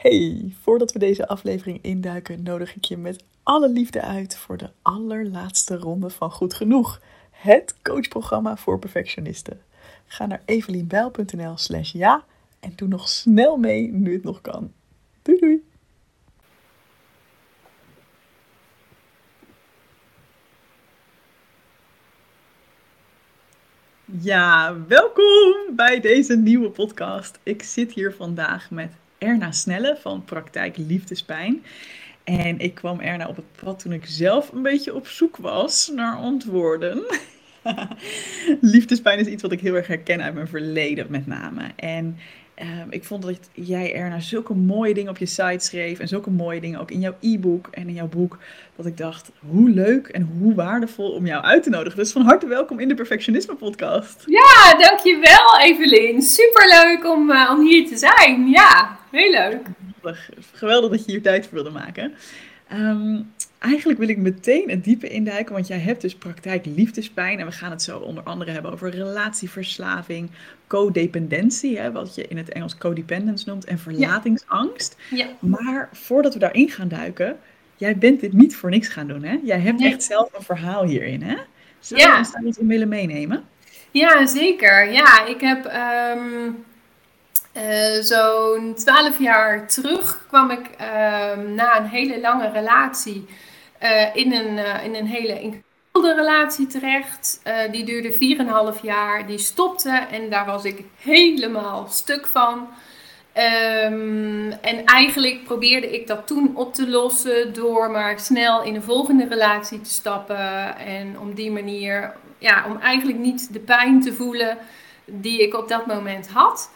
Hey, voordat we deze aflevering induiken, nodig ik je met alle liefde uit voor de allerlaatste ronde van Goed Genoeg. Het coachprogramma voor perfectionisten. Ga naar evelienbijl.nl slash ja en doe nog snel mee nu het nog kan. Doei doei! Ja, welkom bij deze nieuwe podcast. Ik zit hier vandaag met Erna Snelle van Praktijk Liefdespijn. En ik kwam Erna op het pad toen ik zelf een beetje op zoek was naar antwoorden. Liefdespijn is iets wat ik heel erg herken uit mijn verleden met name. En Ehm, ik vond dat jij Erna zulke mooie dingen op je site schreef en zulke mooie dingen ook in jouw e-book en in jouw boek, dat ik dacht, hoe leuk en hoe waardevol om jou uit te nodigen. Dus van harte welkom in de Perfectionisme podcast. Ja, dankjewel Evelien. Superleuk om, uh, om hier te zijn. Ja, heel leuk. Geweldig dat je hier tijd voor wilde maken. Um, eigenlijk wil ik meteen het diepe induiken, want jij hebt dus praktijk liefdespijn. En we gaan het zo onder andere hebben over relatieverslaving, codependentie, hè, wat je in het Engels codependence noemt, en verlatingsangst. Ja. Maar voordat we daarin gaan duiken, jij bent dit niet voor niks gaan doen, hè? Jij hebt echt zelf een verhaal hierin, hè? Zou je ons daar iets in willen meenemen? Ja, zeker. Ja, ik heb... Um... Uh, Zo'n twaalf jaar terug kwam ik ehm, na een hele lange relatie uh, in, een, uh, in een hele ingewikkelde relatie terecht. Uh, die duurde 4,5 jaar. Die stopte en daar was ik helemaal stuk van. Um, en eigenlijk probeerde ik dat toen op te lossen door maar snel in een volgende relatie te stappen. En om die manier, ja, om eigenlijk niet de pijn te voelen die ik op dat moment had.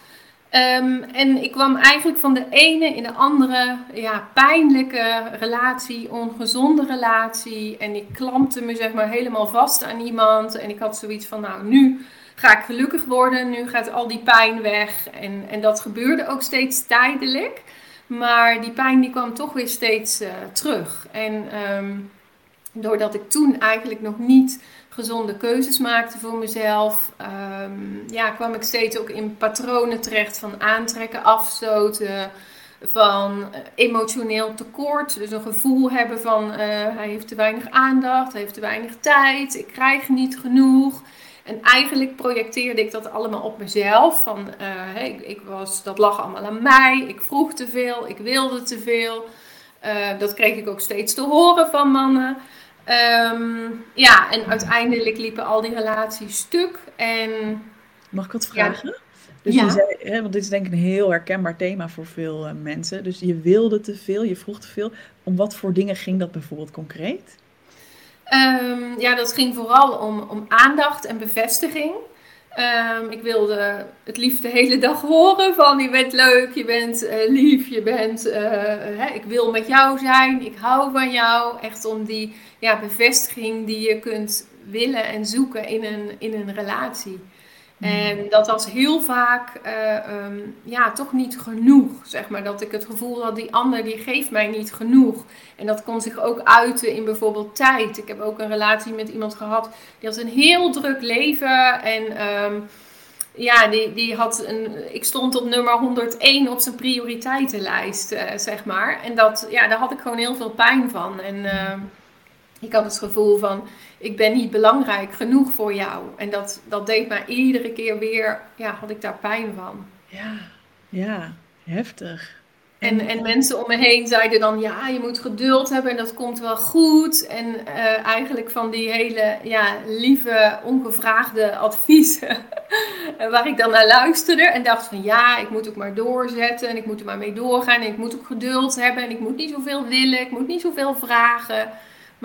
Um, en ik kwam eigenlijk van de ene in de andere ja, pijnlijke relatie, ongezonde relatie. En ik klampte me zeg maar helemaal vast aan iemand. En ik had zoiets van, nou nu ga ik gelukkig worden, nu gaat al die pijn weg. En, en dat gebeurde ook steeds tijdelijk. Maar die pijn die kwam toch weer steeds uh, terug. En um, doordat ik toen eigenlijk nog niet gezonde keuzes maakte voor mezelf, um, ja, kwam ik steeds ook in patronen terecht van aantrekken, afstoten, van eh, emotioneel tekort. Dus een gevoel hebben van uh, hij heeft te weinig aandacht, hij heeft te weinig tijd, ik krijg niet genoeg. En eigenlijk projecteerde ik dat allemaal op mezelf. Van, hey, ik was, dat lag allemaal aan mij. Ik vroeg te veel, ik wilde te veel. Dat kreeg ik ook steeds te horen van mannen. Um, ja, en uiteindelijk liepen al die relaties stuk. En, Mag ik wat vragen? Ja. Dus ja. je zei, hè, want dit is denk ik een heel herkenbaar thema voor veel uh, mensen. Dus je wilde te veel, je vroeg te veel. Om wat voor dingen ging dat bijvoorbeeld concreet? Um, ja, dat ging vooral om, om aandacht en bevestiging. Um, ik wilde het liefst de hele dag horen van je bent leuk, je bent uh, lief, je bent, uh, hè, ik wil met jou zijn, ik hou van jou. Echt om die ja, bevestiging die je kunt willen en zoeken in een, in een relatie. En dat was heel vaak uh, um, ja, toch niet genoeg. Zeg maar. Dat ik het gevoel had, die ander die geeft mij niet genoeg. En dat kon zich ook uiten in bijvoorbeeld tijd. Ik heb ook een relatie met iemand gehad, die had een heel druk leven. En um, ja, die, die had een, ik stond op nummer 101 op zijn prioriteitenlijst, uh, zeg maar. En dat, ja, daar had ik gewoon heel veel pijn van. En uh, ik had het gevoel van, ik ben niet belangrijk genoeg voor jou. En dat, dat deed mij iedere keer weer, ja, had ik daar pijn van. Ja, ja, heftig. En, en mensen om me heen zeiden dan, ja, je moet geduld hebben en dat komt wel goed. En uh, eigenlijk van die hele ja, lieve, ongevraagde adviezen, waar ik dan naar luisterde en dacht van, ja, ik moet ook maar doorzetten en ik moet er maar mee doorgaan. En ik moet ook geduld hebben en ik moet niet zoveel willen, ik moet niet zoveel vragen.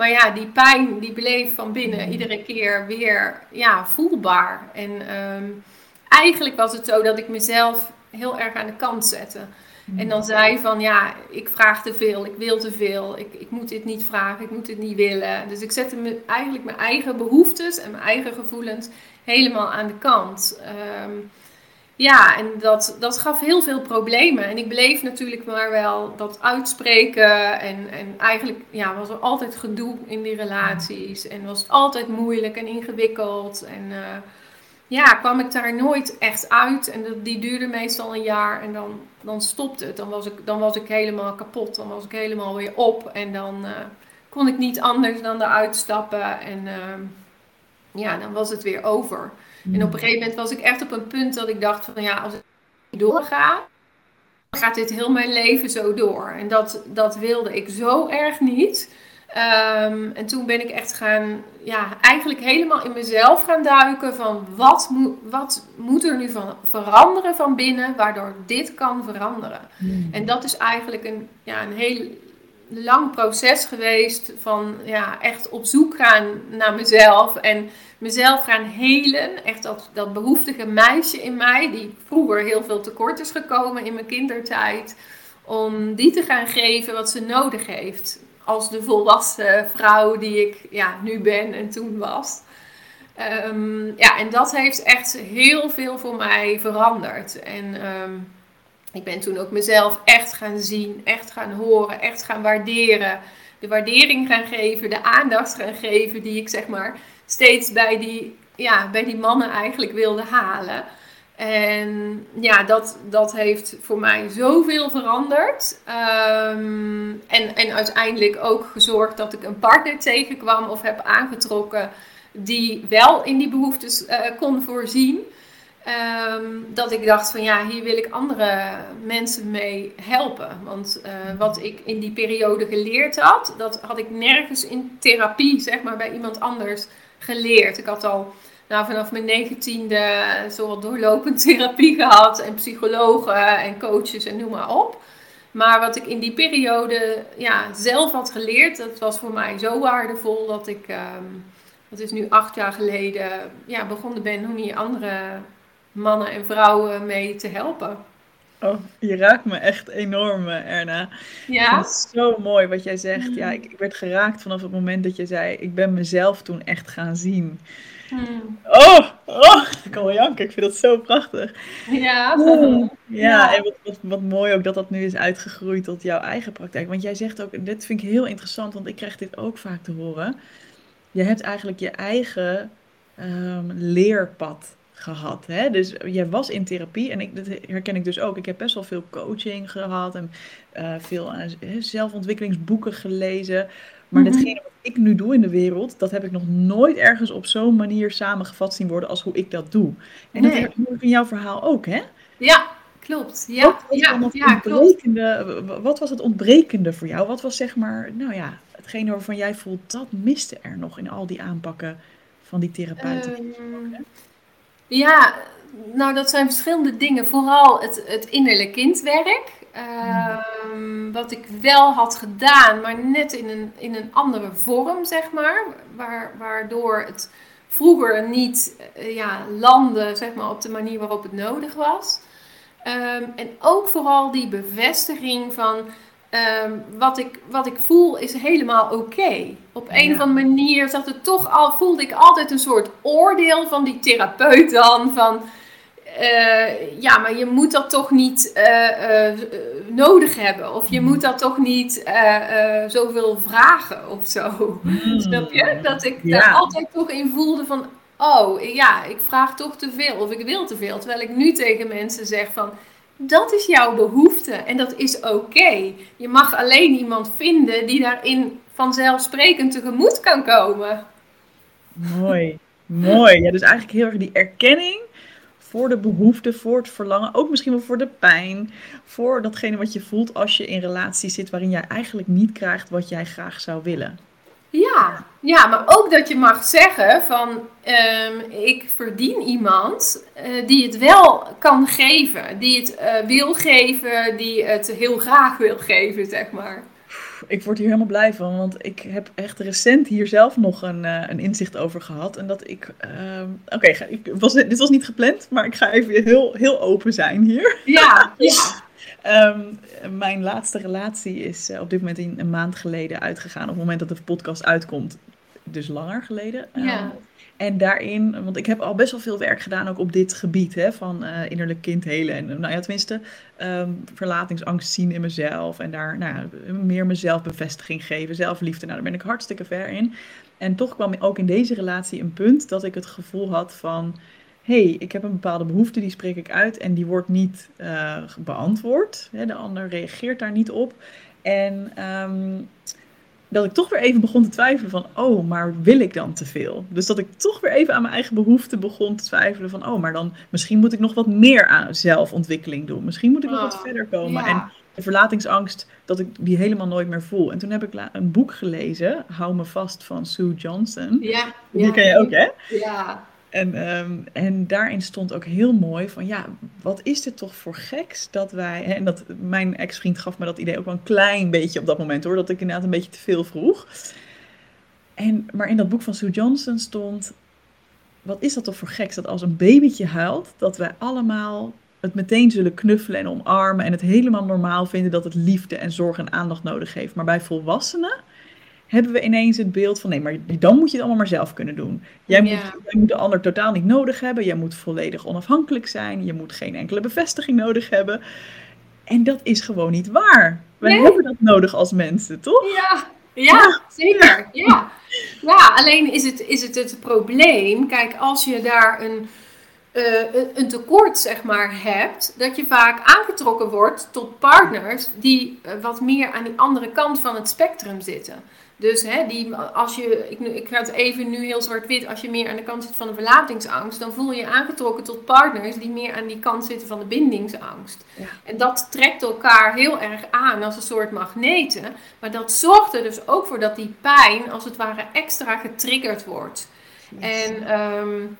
Maar ja, die pijn die bleef van binnen mm. iedere keer weer ja, voelbaar. En um, eigenlijk was het zo dat ik mezelf heel erg aan de kant zette. En dan mm. zei van ja, ik vraag te veel, ik wil te veel, ik, ik moet dit niet vragen, ik moet dit niet willen. Dus ik zette me, eigenlijk mijn eigen behoeftes en mijn eigen gevoelens helemaal aan de kant. Um, ja, en dat, dat gaf heel veel problemen. En ik bleef natuurlijk maar wel dat uitspreken. En, en eigenlijk ja, was er altijd gedoe in die relaties. En was het altijd moeilijk en ingewikkeld. En uh, ja, kwam ik daar nooit echt uit. En dat, die duurde meestal een jaar. En dan dan stopte het. Dan was, ik, dan was ik helemaal kapot. Dan was ik helemaal weer op. En dan uh, kon ik niet anders dan eruit stappen. En uh, ja, dan was het weer over. En op een gegeven moment was ik echt op een punt dat ik dacht van ja, als ik doorga, gaat dit heel mijn leven zo door. En dat, dat wilde ik zo erg niet. Um, en toen ben ik echt gaan, ja, eigenlijk helemaal in mezelf gaan duiken van wat, moet wat moet er nu van veranderen van binnen, waardoor dit kan veranderen. Hmm. En dat is eigenlijk een, ja, een heel lang proces geweest van ja, echt op zoek gaan naar mezelf en mezelf gaan helen. Echt dat, dat behoeftige meisje in mij, die vroeger heel veel tekort is gekomen in mijn kindertijd, om die te gaan geven wat ze nodig heeft als de volwassen vrouw die ik ja, nu ben en toen was. Ehm, ja, en dat heeft echt heel veel voor mij veranderd. En ehm, ik ben toen ook mezelf echt gaan zien, echt gaan horen, echt gaan waarderen. De waardering gaan geven, de aandacht gaan geven die ik zeg maar steeds bij die, ja, bij die mannen eigenlijk wilde halen. En ja, dat, dat heeft voor mij zoveel veranderd. Ehm, en, en uiteindelijk ook gezorgd dat ik een partner tegenkwam of heb aangetrokken die wel in die behoeftes uh, kon voorzien. Ehm, dat ik dacht van ja, hier wil ik andere mensen mee helpen. Want uh, wat ik in die periode geleerd had, dat had ik nergens in therapie, zeg maar, bij iemand anders geleerd. Ik had al nou, vanaf mijn negentiende zowel doorlopend therapie gehad en psychologen en coaches en noem maar op. Maar wat ik in die periode ja, zelf had geleerd, dat was voor mij zo waardevol dat ik, um, dat is nu acht jaar geleden, ja, begonnen ben om hier andere mannen en vrouwen mee te helpen. Oh, je raakt me echt enorm, eh, Erna. Ja. Het is zo mooi wat jij zegt. Ja, mm. ik, ik, werd geraakt vanaf het moment dat je zei: Ik ben mezelf toen echt gaan zien. Hmm. Oh, oh, ik kan wel janken. Ik vind dat zo prachtig. Ja. Ja, en wat, wat, wat, mooi ook dat dat nu is uitgegroeid tot jouw eigen praktijk. Want jij zegt ook, dit vind ik heel interessant, want ik krijg dit ook vaak te horen. Je hebt eigenlijk je eigen um, leerpad gehad. Hè? Dus jij was in therapie en ik, dat herken ik dus ook. Ik heb best wel veel coaching gehad en uh, veel uh, zelfontwikkelingsboeken gelezen. Maar mm datgene wat ik nu doe in de wereld, dat heb ik nog nooit ergens op zo'n manier samengevat zien worden als hoe ik dat doe. En dat heb ik in jouw verhaal ook, hè? Ja, klopt. Ja, wat was, ja, ja, ontbrekende, wat was het ontbrekende voor jou? Wat was zeg maar, nou ja, hetgene waarvan jij voelt, dat miste er nog in al die aanpakken van die therapeuten? Um, ja, nou dat zijn verschillende dingen. Vooral het, het innerlijk kindwerk. Ehm, wat ik wel had gedaan, maar net in een, in een andere vorm, zeg maar. Waar, waardoor het vroeger niet uh, ja, landde zeg maar, op de manier waarop het nodig was. Ehm, en ook vooral die bevestiging van ehm, wat, ik, wat ik voel is helemaal oké. Op een of andere manier zat het toch al, voelde ik altijd een soort oordeel van die therapeut dan. Van uh, ja, maar je moet dat toch niet uh, uh, nodig hebben. Of je moet dat toch niet zoveel vragen of zo. Mm. Snap je? Dat ik ja. daar altijd toch in voelde van... Oh, ja, ik vraag toch te veel of ik wil te veel. Terwijl ik nu tegen mensen zeg van... Dat is jouw behoefte en dat is oké. Je mag alleen iemand vinden die daarin vanzelfsprekend tegemoet kan komen. Mooi, mooi. Ja, dus eigenlijk heel erg die erkenning voor de behoefte, voor het verlangen, ook misschien wel voor de pijn, voor datgene wat je voelt als je in relatie zit waarin jij eigenlijk niet krijgt wat jij graag zou willen. Ja, ja maar ook dat je mag zeggen van ehm, ik verdien iemand uh, die het wel kan geven, die het uh, wil geven, die het heel graag wil geven, zeg maar ik word hier helemaal blij van, want ik heb echt recent hier zelf nog een, uh, een inzicht over gehad. En dat ik. Uh, Oké, okay, dit was niet gepland, maar ik ga even heel, heel open zijn hier. Ja, ja. Um, mijn laatste relatie is uh, op dit moment in, een maand geleden uitgegaan. Op het moment dat de podcast uitkomt. Dus langer geleden. Ja. Um, en daarin, want ik heb al best wel veel werk gedaan ook op dit gebied hè, van uh, innerlijk kind helen. En nou ja, tenminste, um, verlatingsangst zien in mezelf. En daar nou ja, meer mezelf bevestiging geven, zelfliefde. Nou, daar ben ik hartstikke ver in. En toch kwam ook in deze relatie een punt dat ik het gevoel had van... hey, ik heb een bepaalde behoefte, die spreek ik uit en die wordt niet uh, beantwoord. de ander reageert daar niet op. En ehm, dat ik toch weer even begon te twijfelen van, oh, maar wil ik dan te veel? Dus dat ik toch weer even aan mijn eigen behoefte begon te twijfelen van, oh, maar dan misschien moet ik nog wat meer aan zelfontwikkeling doen. Misschien moet ik nog wat oh, verder komen. En de verlatingsangst, dat ik die helemaal nooit meer voel. En toen heb ik een boek gelezen, Hou me vast, van Sue Johnson. Ja. Die ja, ken je ook, hè? Ja. En, ehm, en daarin stond ook heel mooi van, ja, wat is het toch voor geks dat wij... En dat, mijn ex-vriend gaf me dat idee ook wel een klein beetje op dat moment, hoor. Dat ik inderdaad een beetje te veel vroeg. En, maar in dat boek van Sue Johnson stond... Wat is dat toch voor geks dat als een babytje huilt, dat wij allemaal het meteen zullen knuffelen en omarmen en het helemaal normaal vinden dat het liefde en zorg en aandacht nodig heeft. Maar bij volwassenen hebben we ineens het beeld van nee, maar dan moet je het allemaal maar zelf kunnen doen. Jij, moet, jij moet de ander totaal niet nodig hebben. Jij moet volledig onafhankelijk zijn. Je moet geen enkele bevestiging nodig hebben. En dat is gewoon niet waar. Wij hebben dat nodig als mensen, toch? Ja, ja, zeker. Ja. ja, alleen is het, is het het probleem. Kijk, als je daar een uh, een tekort zeg maar hebt, dat je vaak aangetrokken wordt tot partners die uh, wat meer aan die andere kant van het spectrum zitten. Dus hè, die, als je, ik, ik ga het even nu heel zwart-wit, als je meer aan de kant zit van de verlatingsangst, dan voel je je aangetrokken tot partners die meer aan die kant zitten van de bindingsangst. Ja. En dat trekt elkaar heel erg aan als een soort magneten. Maar dat zorgt er dus ook voor dat die pijn als het ware extra getriggerd wordt. En um,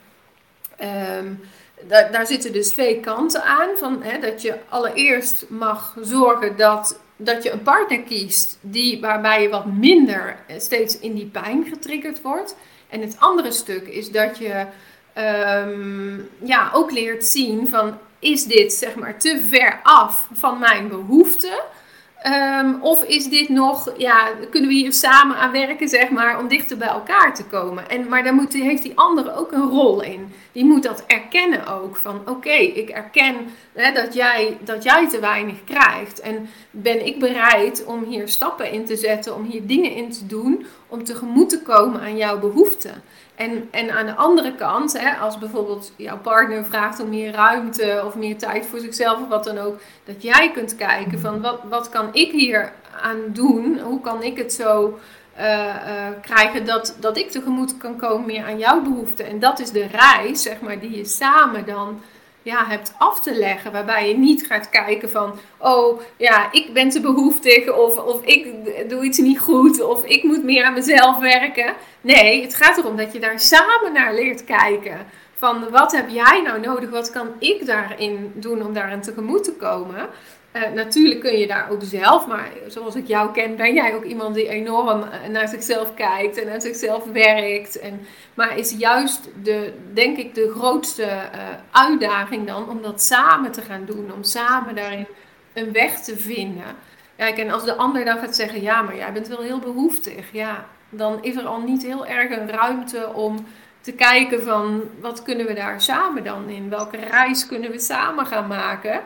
Um, daar, daar, zitten dus twee kanten aan. Van, hè, dat je allereerst mag zorgen dat, dat je een partner kiest die, waarbij je wat minder steeds in die pijn getriggerd wordt. En het andere stuk is dat je um, ja, ook leert zien van is dit zeg maar te ver af van mijn behoeften? Um, of is dit nog, ja, kunnen we hier samen aan werken, zeg maar, om dichter bij elkaar te komen? En, maar daar moet, heeft die andere ook een rol in. Die moet dat erkennen ook. Van oké, ik erken hè, dat, jij, dat jij te weinig krijgt. En ben ik bereid om hier stappen in te zetten, om hier dingen in te doen, om tegemoet te komen aan jouw behoeften. En, en aan de andere kant, hè, als bijvoorbeeld jouw partner vraagt om meer ruimte of meer tijd voor zichzelf of wat dan ook, dat jij kunt kijken van wat, wat kan ik hier aan doen? Hoe kan ik het zo uh, uh, krijgen dat, dat ik tegemoet kan komen meer aan jouw behoeften? En dat is de reis, zeg maar, die je samen dan ja, hebt af te leggen. Waarbij je niet gaat kijken van, oh ja, ik ben te behoeftig of, of ik doe iets niet goed of ik moet meer aan mezelf werken. Nee, het gaat erom dat je daar samen naar leert kijken. Van wat heb jij nou nodig? Wat kan ik daarin doen om daarin tegemoet te komen? Uh, natuurlijk kun je daar ook zelf, maar zoals ik jou ken, ben jij ook iemand die enorm eh, naar zichzelf kijkt en naar zichzelf werkt. En, maar is juist de, denk ik, de grootste uh, uitdaging dan om dat samen te gaan doen, om samen daarin een weg te vinden. Kijk, en als de ander dan gaat zeggen, ja, maar jij bent wel heel behoeftig, ja, dan is er al niet heel erg een ruimte om te kijken van wat kunnen we daar samen dan in? Welke reis kunnen we samen gaan maken?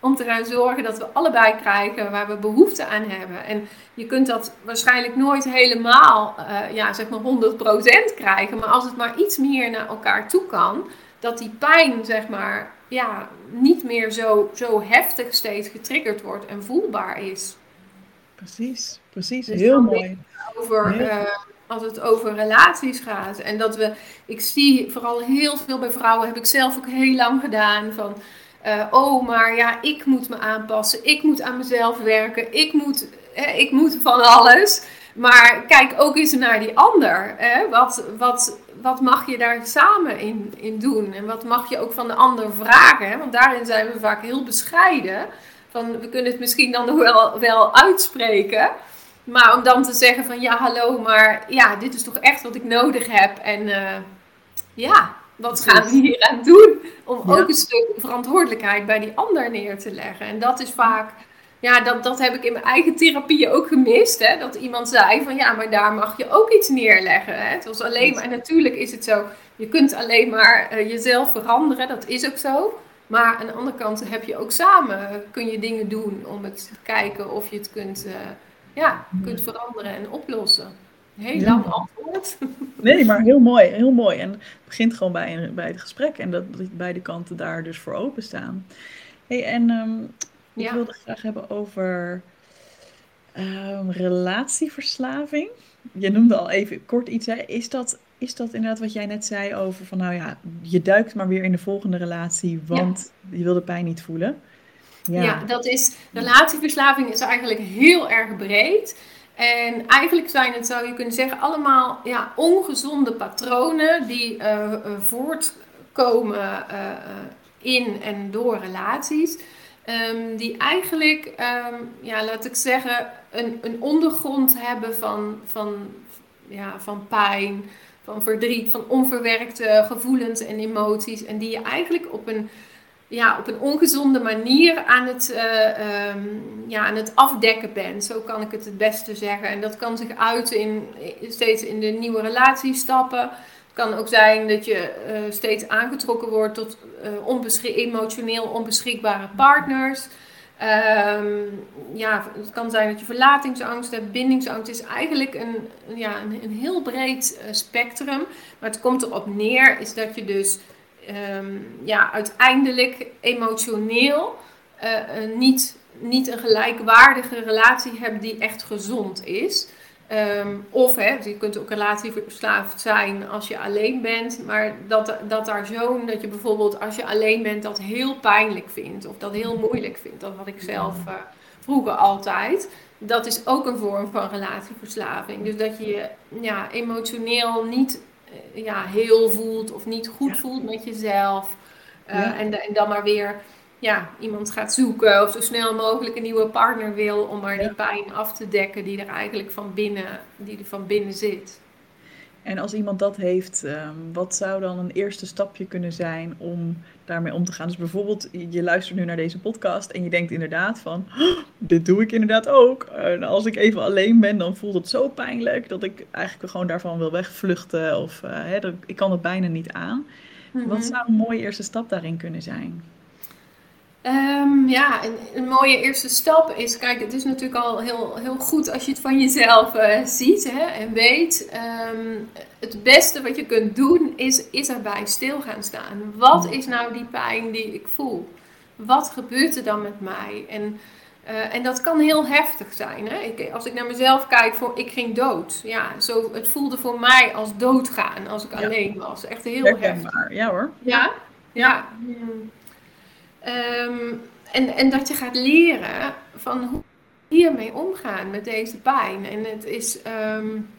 Om te gaan zorgen dat we allebei krijgen waar we behoefte aan hebben. En je kunt dat waarschijnlijk nooit helemaal, uh, ja, zeg maar 100% krijgen. Maar als het maar iets meer naar elkaar toe kan, dat die pijn, zeg maar, ja, niet meer zo, zo heftig steeds getriggerd wordt en voelbaar is. Precies, precies. Dus Heel mooi. Over, uh, als het over relaties gaat. En dat we, ik zie vooral heel veel bij vrouwen, heb ik zelf ook heel lang gedaan, van uh, oh, maar ja, ik moet me aanpassen. Ik moet aan mezelf werken. Ik moet, ik moet van alles. Maar kijk ook eens naar die ander. Hè? Wat, wat, wat mag je daar samen in, in doen? En wat mag je ook van de ander vragen? Want daarin zijn we vaak heel bescheiden. Van, we kunnen het misschien dan wel, wel uitspreken. Maar om dan te zeggen van ja, hallo, maar ja, dit is toch echt wat ik nodig heb. En uh, ja, wat gaan we hier aan doen? Om ook een stuk verantwoordelijkheid bij die ander neer te leggen. En dat is vaak, ja, dat, dat heb ik in mijn eigen therapie ook gemist. Hè? Dat iemand zei van ja, maar daar mag je ook iets neerleggen. Hè? Het was alleen maar, en natuurlijk is het zo, je kunt alleen maar uh, jezelf veranderen, dat is ook zo. Maar aan de andere kant heb je ook samen, kun je dingen doen om het te kijken of je het kunt, uh, ja, kunt veranderen en oplossen. Heel lang antwoord. Nee, maar heel mooi, heel mooi. En het begint gewoon bij, bij het gesprek en dat, dat beide kanten daar dus voor openstaan. Hey, en um, ik ja. wilde graag hebben over um, relatieverslaving. Je noemde al even kort iets. Hè. Is, dat, is dat inderdaad wat jij net zei over van nou ja, je duikt maar weer in de volgende relatie, want je wil de pijn niet voelen? Ja. ja, dat is, relatieverslaving is eigenlijk heel erg breed. En eigenlijk zijn het, zou je kunnen zeggen, allemaal ja, ongezonde patronen die uh, voortkomen uh, in en door relaties. Um, die eigenlijk, um, ja, laat ik zeggen, een, een ondergrond hebben van, van, ja, van pijn, van verdriet, van onverwerkte gevoelens en emoties. En die je eigenlijk op een ja, op een ongezonde manier aan het, uh, um, ja, aan het afdekken bent. Zo kan ik het het beste zeggen. En dat kan zich uiten in steeds in de nieuwe relatie stappen. Het kan ook zijn dat je uh, steeds aangetrokken wordt tot emotioneel onbeschikbare partners. Um, ja, het kan zijn dat je verlatingsangst hebt, bindingsangst. Het is eigenlijk een, ja, een, een heel breed spectrum. Maar het komt erop neer is dat je dus um, ja, uiteindelijk emotioneel uh, niet, niet een gelijkwaardige relatie hebben die echt gezond is. Um, of hè, je kunt ook relatieverslaafd zijn als je alleen bent, maar dat, dat daar zo'n, dat je bijvoorbeeld als je alleen bent dat heel pijnlijk vindt of dat heel moeilijk vindt. Dat had ik zelf uh, vroeger altijd. Dat is ook een vorm van relatieverslaving. Dus dat je je ja, emotioneel niet eh, ja, heel voelt of niet goed voelt met jezelf. Uh, en, en, dan maar weer ja, iemand gaat zoeken of zo snel mogelijk een nieuwe partner wil om maar die pijn af te dekken die er eigenlijk van binnen, die er van binnen zit. En als iemand dat heeft, ehm, wat zou dan een eerste stapje kunnen zijn om daarmee om te gaan? Dus bijvoorbeeld, je luistert nu naar deze podcast en je denkt inderdaad van, oh, dit doe ik inderdaad ook. En als ik even alleen ben, dan voelt het zo pijnlijk dat ik eigenlijk gewoon daarvan wil wegvluchten. Of uh, hè, dat, ik kan het bijna niet aan. Wat mhm. zou een mooie eerste stap daarin kunnen zijn? Um, ja, een, een, mooie eerste stap is, kijk, het is natuurlijk al heel, heel goed als je het van jezelf uh, ziet hè, en weet. Um, het beste wat je kunt doen is, is erbij stil gaan staan. Wat is nou die pijn die ik voel? Wat gebeurt er dan met mij? En, uh, en dat kan heel heftig zijn. Hè? Ik, als ik naar mezelf kijk, voor, ik ging dood. Ja, zo, het voelde voor mij als doodgaan als ik alleen was. Echt heel Herkenbaar. heftig. Ja hoor. Ja? Ja. ja. Um, en, en dat je gaat leren van hoe hiermee omgaan met deze pijn. En het is, um,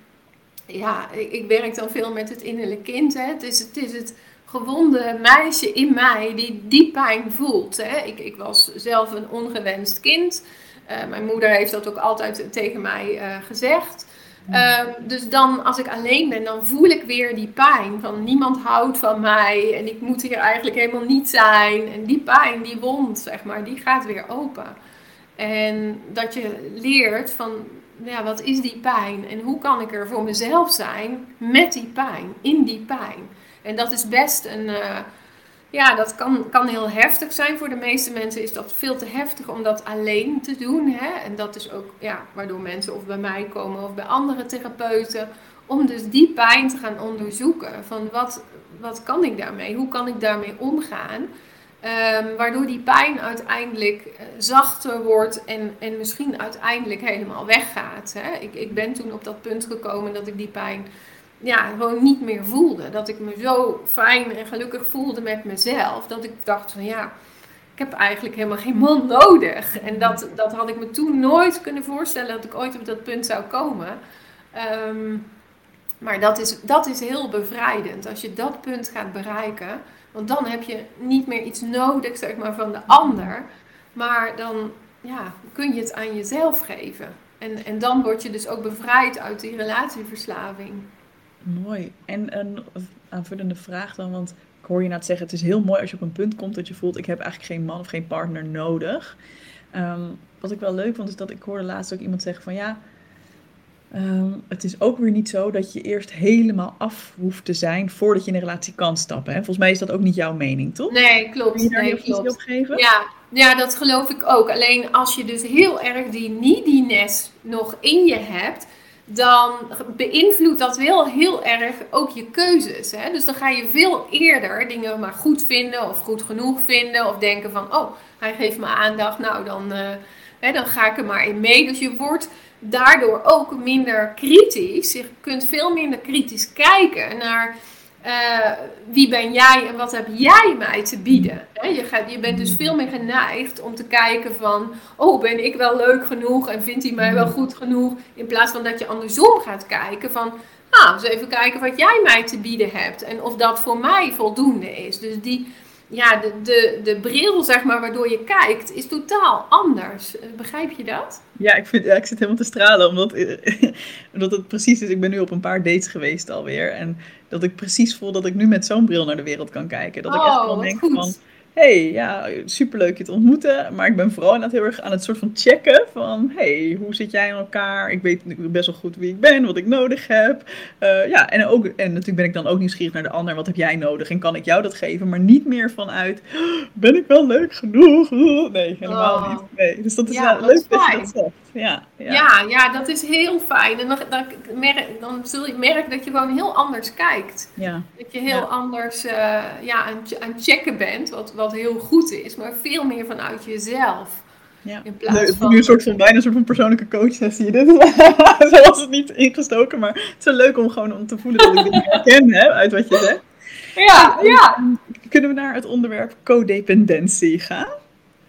ja, ik, werk dan veel met het innerlijke kind. Hè. Het, is, het is het gewonde meisje in mij die die pijn voelt. Hè. Ik, ik was zelf een ongewenst kind. Uh, mijn moeder heeft dat ook altijd tegen mij uh, gezegd. Ehm, dus dan, als ik alleen ben, dan voel ik weer die pijn van niemand houdt van mij en ik moet hier eigenlijk helemaal niet zijn. En die pijn, die wond, zeg maar, die gaat weer open. En dat je leert van, ja, wat is die pijn en hoe kan ik er voor mezelf zijn met die pijn, in die pijn. En dat is best een, uh, ja, dat kan, kan heel heftig zijn. Voor de meeste mensen is dat veel te heftig om dat alleen te doen. Hè? En dat is ook ja, waardoor mensen of bij mij komen of bij andere therapeuten. Om dus die pijn te gaan onderzoeken. Van wat, wat kan ik daarmee? Hoe kan ik daarmee omgaan? Um, waardoor die pijn uiteindelijk uh, zachter wordt en, en misschien uiteindelijk helemaal weggaat. Hè? Ik, ik ben toen op dat punt gekomen dat ik die pijn ja, gewoon niet meer voelde. Dat ik me zo fijn en gelukkig voelde met mezelf. Dat ik dacht van ja, ik heb eigenlijk helemaal geen man nodig. En dat, dat had ik me toen nooit kunnen voorstellen dat ik ooit op dat punt zou komen. Ehm, maar dat is, dat is heel bevrijdend. Als je dat punt gaat bereiken. Want dan heb je niet meer iets nodig zeg maar, van de ander. Maar dan ja, kun je het aan jezelf geven. En, en dan word je dus ook bevrijd uit die relatieverslaving. Mooi. En een aanvullende vraag dan, want ik hoor je net zeggen, het is heel mooi als je op een punt komt dat je voelt, ik heb eigenlijk geen man of geen partner nodig. Um, wat ik wel leuk vond, is dat ik hoorde laatst ook iemand zeggen van ja, um, het is ook weer niet zo dat je eerst helemaal af hoeft te zijn voordat je in een relatie kan stappen. Hè? Volgens mij is dat ook niet jouw mening, toch? Nee, klopt. Kun je daar nee, op geven? Ja, ja, dat geloof ik ook. Alleen als je dus heel erg die neediness nog in je hebt, dan beïnvloedt dat wel heel erg ook je keuzes. Hè? Dus dan ga je veel eerder dingen maar goed vinden of goed genoeg vinden. Of denken van, oh, hij geeft me aandacht, nou dan, uh, hè, dan ga ik er maar in mee. Dus je wordt daardoor ook minder kritisch. Je kunt veel minder kritisch kijken naar uh, wie ben jij en wat heb jij mij te bieden? Je, gaat, je bent dus veel meer geneigd om te kijken van, oh ben ik wel leuk genoeg en vindt hij mij wel goed genoeg? In plaats van dat je andersom gaat kijken van, nou, eens even kijken wat jij mij te bieden hebt en of dat voor mij voldoende is. Dus die, ja, de, de, de bril, zeg maar, waardoor je kijkt, is totaal anders. Eh, begrijp je dat? Ja, ik, vind, ja, ik zit helemaal te stralen, omdat, omdat het precies is. Ik ben nu op een paar dates geweest alweer. En dat ik precies voel dat ik nu met zo'n bril naar de wereld kan kijken. Dat ik echt wel oh, denk van hey, ja, superleuk je te ontmoeten. Maar ik ben vooral inderdaad heel erg aan het soort van checken van, hey, hoe zit jij in elkaar? Ik weet best wel goed wie ik ben, wat ik nodig heb. Uh, ja, en, ook, en natuurlijk ben ik dan ook nieuwsgierig naar de ander. Wat heb jij nodig? En kan ik jou dat geven? Maar niet meer vanuit, ben ik wel leuk genoeg? Nee, helemaal oh. niet. Nee, dus dat is ja, wel leuk dat je dat zegt. Ja, ja. Ja, ja, dat is heel fijn. En dan, dan, merk, dan zul je merken dat je gewoon heel anders kijkt. Ja. Dat je heel anders uh, ja, aan, aan het checken bent, wat, wat heel goed is, maar veel meer vanuit jezelf. Ja. In plaats nee, van... nu een soort van bijna een soort van persoonlijke coach sessie. Dit zo was het niet ingestoken, maar het is wel leuk om gewoon om te voelen dat ik dit herken hè, uit wat je zegt. Ja, ja. Kunnen we naar het onderwerp codependentie gaan?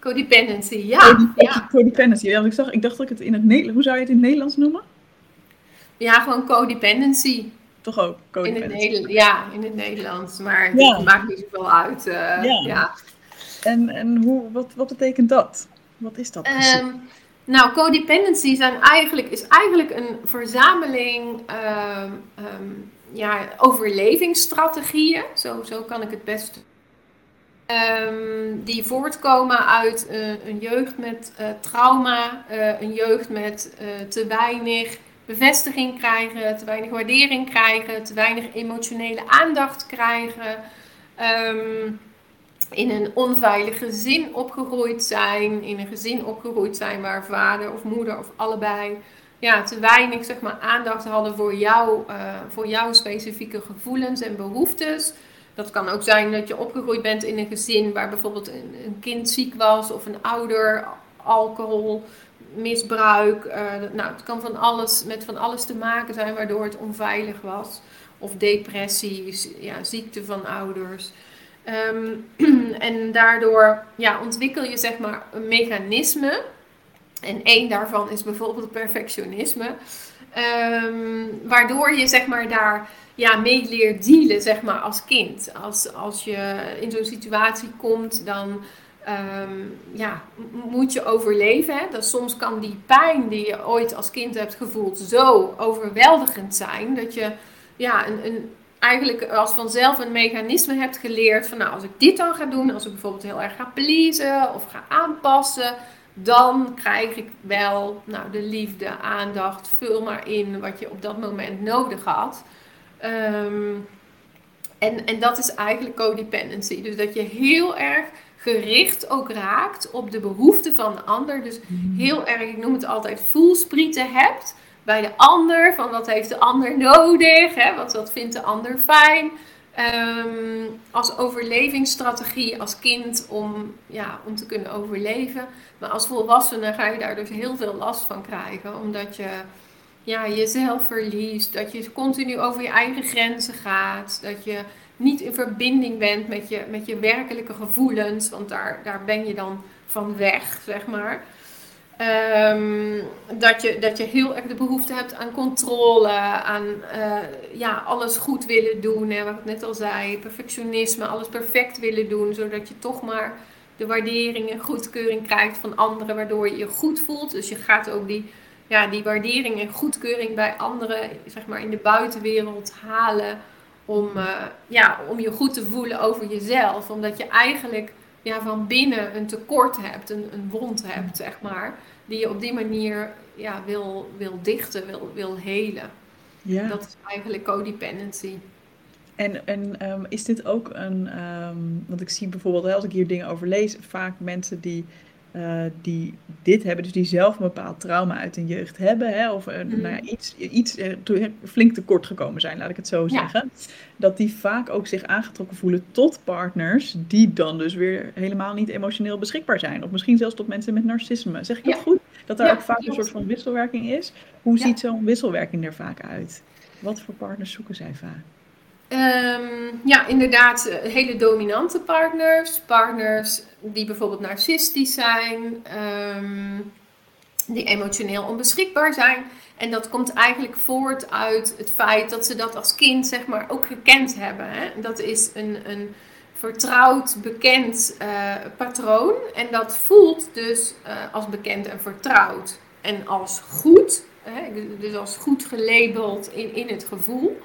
Codependency, ja. ja. Codependency, ja, ik, zag, ik dacht dat ik het in het Nederlands... Hoe zou je het in het Nederlands noemen? Ja, gewoon codependency. Toch ook codependency? In het ja, in het Nederlands. Maar het maakt niet zoveel uit. Uh, ja. ja. En, en hoe, wat, wat betekent dat? Wat is dat precies? Um, nou, codependency zijn eigenlijk, is eigenlijk een verzameling um, um, ja, overlevingsstrategieën. Zo, zo kan ik het best Um, die voortkomen uit uh, een jeugd met uh, trauma, uh, een jeugd met te weinig bevestiging krijgen, te weinig waardering krijgen, te weinig emotionele aandacht krijgen, um, in een onveilig gezin opgegroeid zijn, in een gezin opgegroeid zijn waar vader of moeder of allebei ja, te weinig zeg maar, aandacht hadden voor, jou, voor jouw specifieke gevoelens en behoeftes. Dat kan ook zijn dat je opgegroeid bent in een gezin waar bijvoorbeeld een, kind ziek was of een ouder alcohol misbruik. Uh, nou, het kan van alles, met van alles te maken zijn waardoor het onveilig was. Of depressie, ja, ziekte van ouders. Ehm, en daardoor ja, ontwikkel je zeg maar een mechanisme. En één daarvan is bijvoorbeeld perfectionisme. Um, waardoor je zeg maar daar ja, mee leert dealen, zeg maar, als kind. Als, als je in zo'n situatie komt, dan um, ja, moet je overleven. Dat soms kan die pijn die je ooit als kind hebt gevoeld zo overweldigend zijn, dat je ja, een, een, eigenlijk als vanzelf een mechanisme hebt geleerd van, nou, als ik dit dan ga doen, als ik bijvoorbeeld heel erg ga pleasen of ga aanpassen, dan krijg ik wel nou, de liefde, aandacht, vul maar in wat je op dat moment nodig had. Ehm, en, en dat is eigenlijk codependency. Dus dat je heel erg gericht ook raakt op de behoeften van de ander. Dus mhm. heel erg, ik noem het altijd, voelsprieten hebt bij de ander. Van wat heeft de ander nodig? Hè? Wat, wat vindt de ander fijn? Ehm, als overlevingsstrategie als kind om, ja, om te kunnen overleven. Maar als volwassene ga je daar dus heel veel last van krijgen. Omdat je ja, jezelf verliest, dat je continu over je eigen grenzen gaat, dat je niet in verbinding bent met je, met je werkelijke gevoelens, want daar, daar ben je dan van weg, zeg maar. Ehm, dat, je, dat je heel erg de behoefte hebt aan controle, aan uh, ja, alles goed willen doen. Hè, wat ik net al zei, perfectionisme, alles perfect willen doen, zodat je toch maar de waardering en goedkeuring krijgt van anderen, waardoor je je goed voelt. Dus je gaat ook die ja, die waardering en goedkeuring bij anderen, zeg maar in de buitenwereld halen. Om, uh, ja, om je goed te voelen over jezelf. Omdat je eigenlijk ja, van binnen een tekort hebt, een, een wond hebt, zeg maar. Die je op die manier ja, wil, wil dichten, wil, wil helen. Ja. Dat is eigenlijk codependency. En, en um, is dit ook een, um, want ik zie bijvoorbeeld als ik hier dingen over lees, vaak mensen die uh, die dit hebben, dus die zelf een bepaald trauma uit hun jeugd hebben, hè, of uh, mm. nou ja, iets, iets uh, flink tekort gekomen zijn, laat ik het zo zeggen, dat die vaak ook zich aangetrokken voelen tot partners die dan dus weer helemaal niet emotioneel beschikbaar zijn. Of misschien zelfs tot mensen met narcisme. Zeg ik dat goed? Dat er ook vaak een soort van wisselwerking is. Hoe ziet zo'n wisselwerking er vaak uit? Wat voor partners zoeken zij vaak? Um, ja, inderdaad, eh, hele dominante partners. Partners die bijvoorbeeld narcistisch zijn, um, die emotioneel onbeschikbaar zijn. En dat komt eigenlijk voort uit het feit dat ze dat als kind zeg maar ook gekend hebben. Hè? Dat is een, een vertrouwd, bekend uh, patroon. En dat voelt dus uh, als bekend en vertrouwd. En als goed, hè? dus als goed gelabeld in, in het gevoel.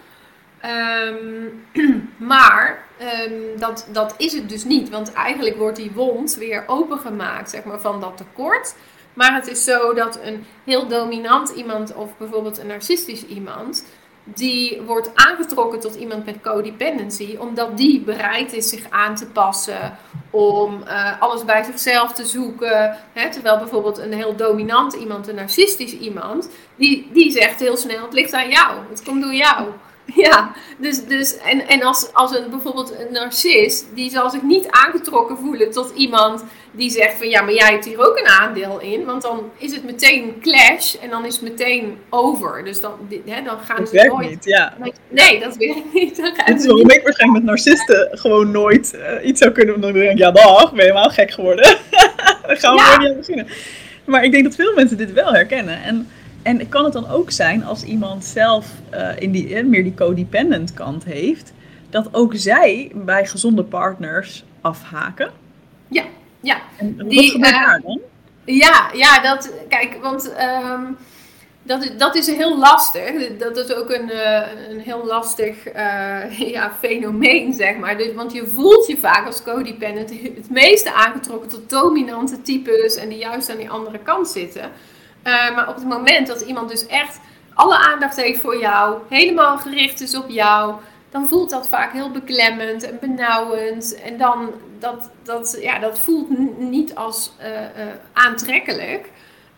Um, maar um, dat, dat is het dus niet. Want eigenlijk wordt die wond weer opengemaakt zeg maar, van dat tekort. Maar het is zo dat een heel dominant iemand, of bijvoorbeeld een narcistisch iemand, die wordt aangetrokken tot iemand met codependency, omdat die bereid is zich aan te passen, om uh, alles bij zichzelf te zoeken. Hè? Terwijl bijvoorbeeld een heel dominant iemand, een narcistisch iemand, die, die zegt heel snel: het ligt aan jou, het komt door jou. Ja, dus, dus en, en als, als een, bijvoorbeeld een narcist, die zal zich niet aangetrokken voelen tot iemand die zegt van ja, maar jij hebt hier ook een aandeel in. Want dan is het meteen een clash en dan is het meteen over. Dus dan, hè, dan gaan dat ze werkt nooit. Niet, ja. Nee, dat werkt niet. Dat is waarom ik waarschijnlijk met narcisten gewoon nooit uh, iets zou kunnen doen. Dan denk ik, ja dag, ben je helemaal gek geworden. dan gaan we ja. niet aan beginnen. Maar ik denk dat veel mensen dit wel herkennen. En en kan het dan ook zijn als iemand zelf uh, in die, uh, meer die codependent kant heeft, dat ook zij bij gezonde partners afhaken? Ja, ja. En wat die, gebeurt uh, daar dan? Ja, ja, dat, kijk, want um, dat, dat is heel lastig. Dat is ook een, een heel lastig ja, fenomeen, zeg maar. Dus, want je voelt je vaak als codependent het meeste aangetrokken tot dominante types en die juist aan die andere kant zitten. Uh, maar op het moment dat iemand dus echt alle aandacht heeft voor jou, helemaal gericht is op jou, dan voelt dat vaak heel beklemmend en benauwend. En dan, dat, dat, ja, dat voelt niet als uh, uh, aantrekkelijk.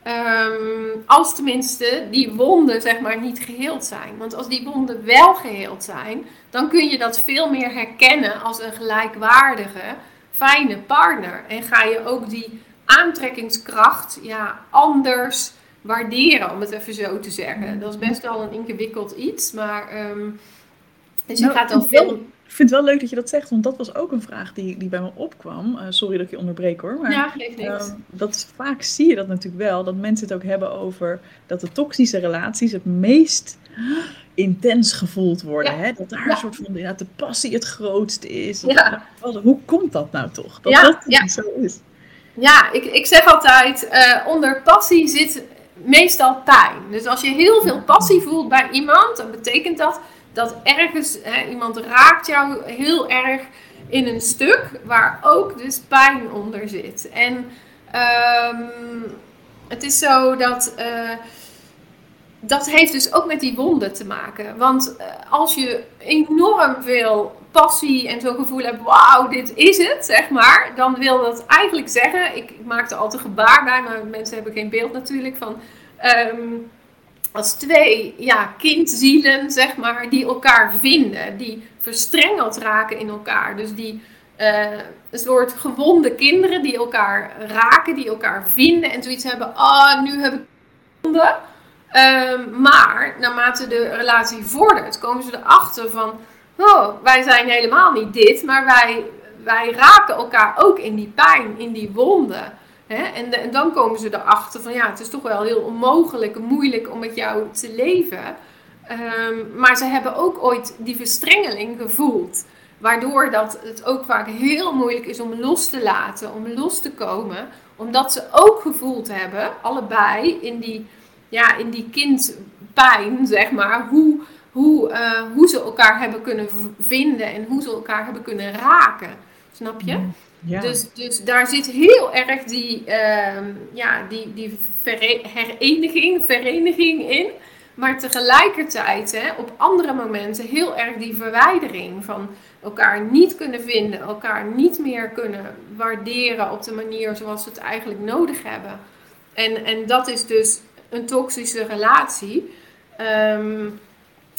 Um, als tenminste die wonden zeg maar niet geheeld zijn. Want als die wonden wel geheeld zijn, dan kun je dat veel meer herkennen als een gelijkwaardige, fijne partner. En ga je ook die aantrekkingskracht ja, anders waarderen, om het even zo te zeggen. Dat is best wel een ingewikkeld iets, maar um, dus je nou, gaat dan veel... Ik vind het wel leuk dat je dat zegt, want dat was ook een vraag die, die bij me opkwam. Uh, sorry dat ik je onderbreek hoor. Maar, ja, geeft niks. Uh, dat vaak zie je dat natuurlijk wel, dat mensen het ook hebben over dat de toxische relaties het meest intens gevoeld worden. Ja. Hè? Dat daar ja. een soort van ja, de passie het grootste is. Ja. hoe komt dat nou toch? Dat dat niet zo is. Ja, ik, ik zeg altijd, uh, onder passie zit meestal pijn. Dus als je heel veel passie voelt bij iemand, dan betekent dat dat ergens hè, iemand raakt jou heel erg in een stuk waar ook dus pijn onder zit. En um, het is zo dat. Uh, dat heeft dus ook met die wonden te maken. Want uh, als je enorm veel passie en zo'n gevoel hebt, wauw, dit is het, zeg maar. Dan wil dat eigenlijk zeggen, ik, ik maakte altijd gebaar bij, maar mensen hebben geen beeld natuurlijk van... Um, als twee ja, kindzielen, zeg maar, die elkaar vinden, die verstrengeld raken in elkaar. Dus die uh, een soort gewonde kinderen die elkaar raken, die elkaar vinden en zoiets hebben. Oh, nu heb ik gewonden. Um, maar naarmate de relatie vordert, komen ze erachter van oh, wij zijn helemaal niet dit, maar wij, wij raken elkaar ook in die pijn, in die wonden. En, dan komen ze erachter van ja, het is toch wel heel onmogelijk en moeilijk om met jou te leven. Um, maar ze hebben ook ooit die verstrengeling gevoeld. Waardoor dat het ook vaak heel moeilijk is om los te laten, om los te komen. Omdat ze ook gevoeld hebben, allebei, in die, ja, in die kindpijn, zeg maar, hoe hoe, uh, hoe ze elkaar hebben kunnen vinden en hoe ze elkaar hebben kunnen raken. Snap je? Mm, ja. Dus, dus daar zit heel erg die, uh, ja, die, die hereniging, vereniging in. Maar tegelijkertijd, hè, op andere momenten, heel erg die verwijdering van elkaar niet kunnen vinden, elkaar niet meer kunnen waarderen op de manier zoals we het eigenlijk nodig hebben. En, en dat is dus een toxische relatie. Ehm,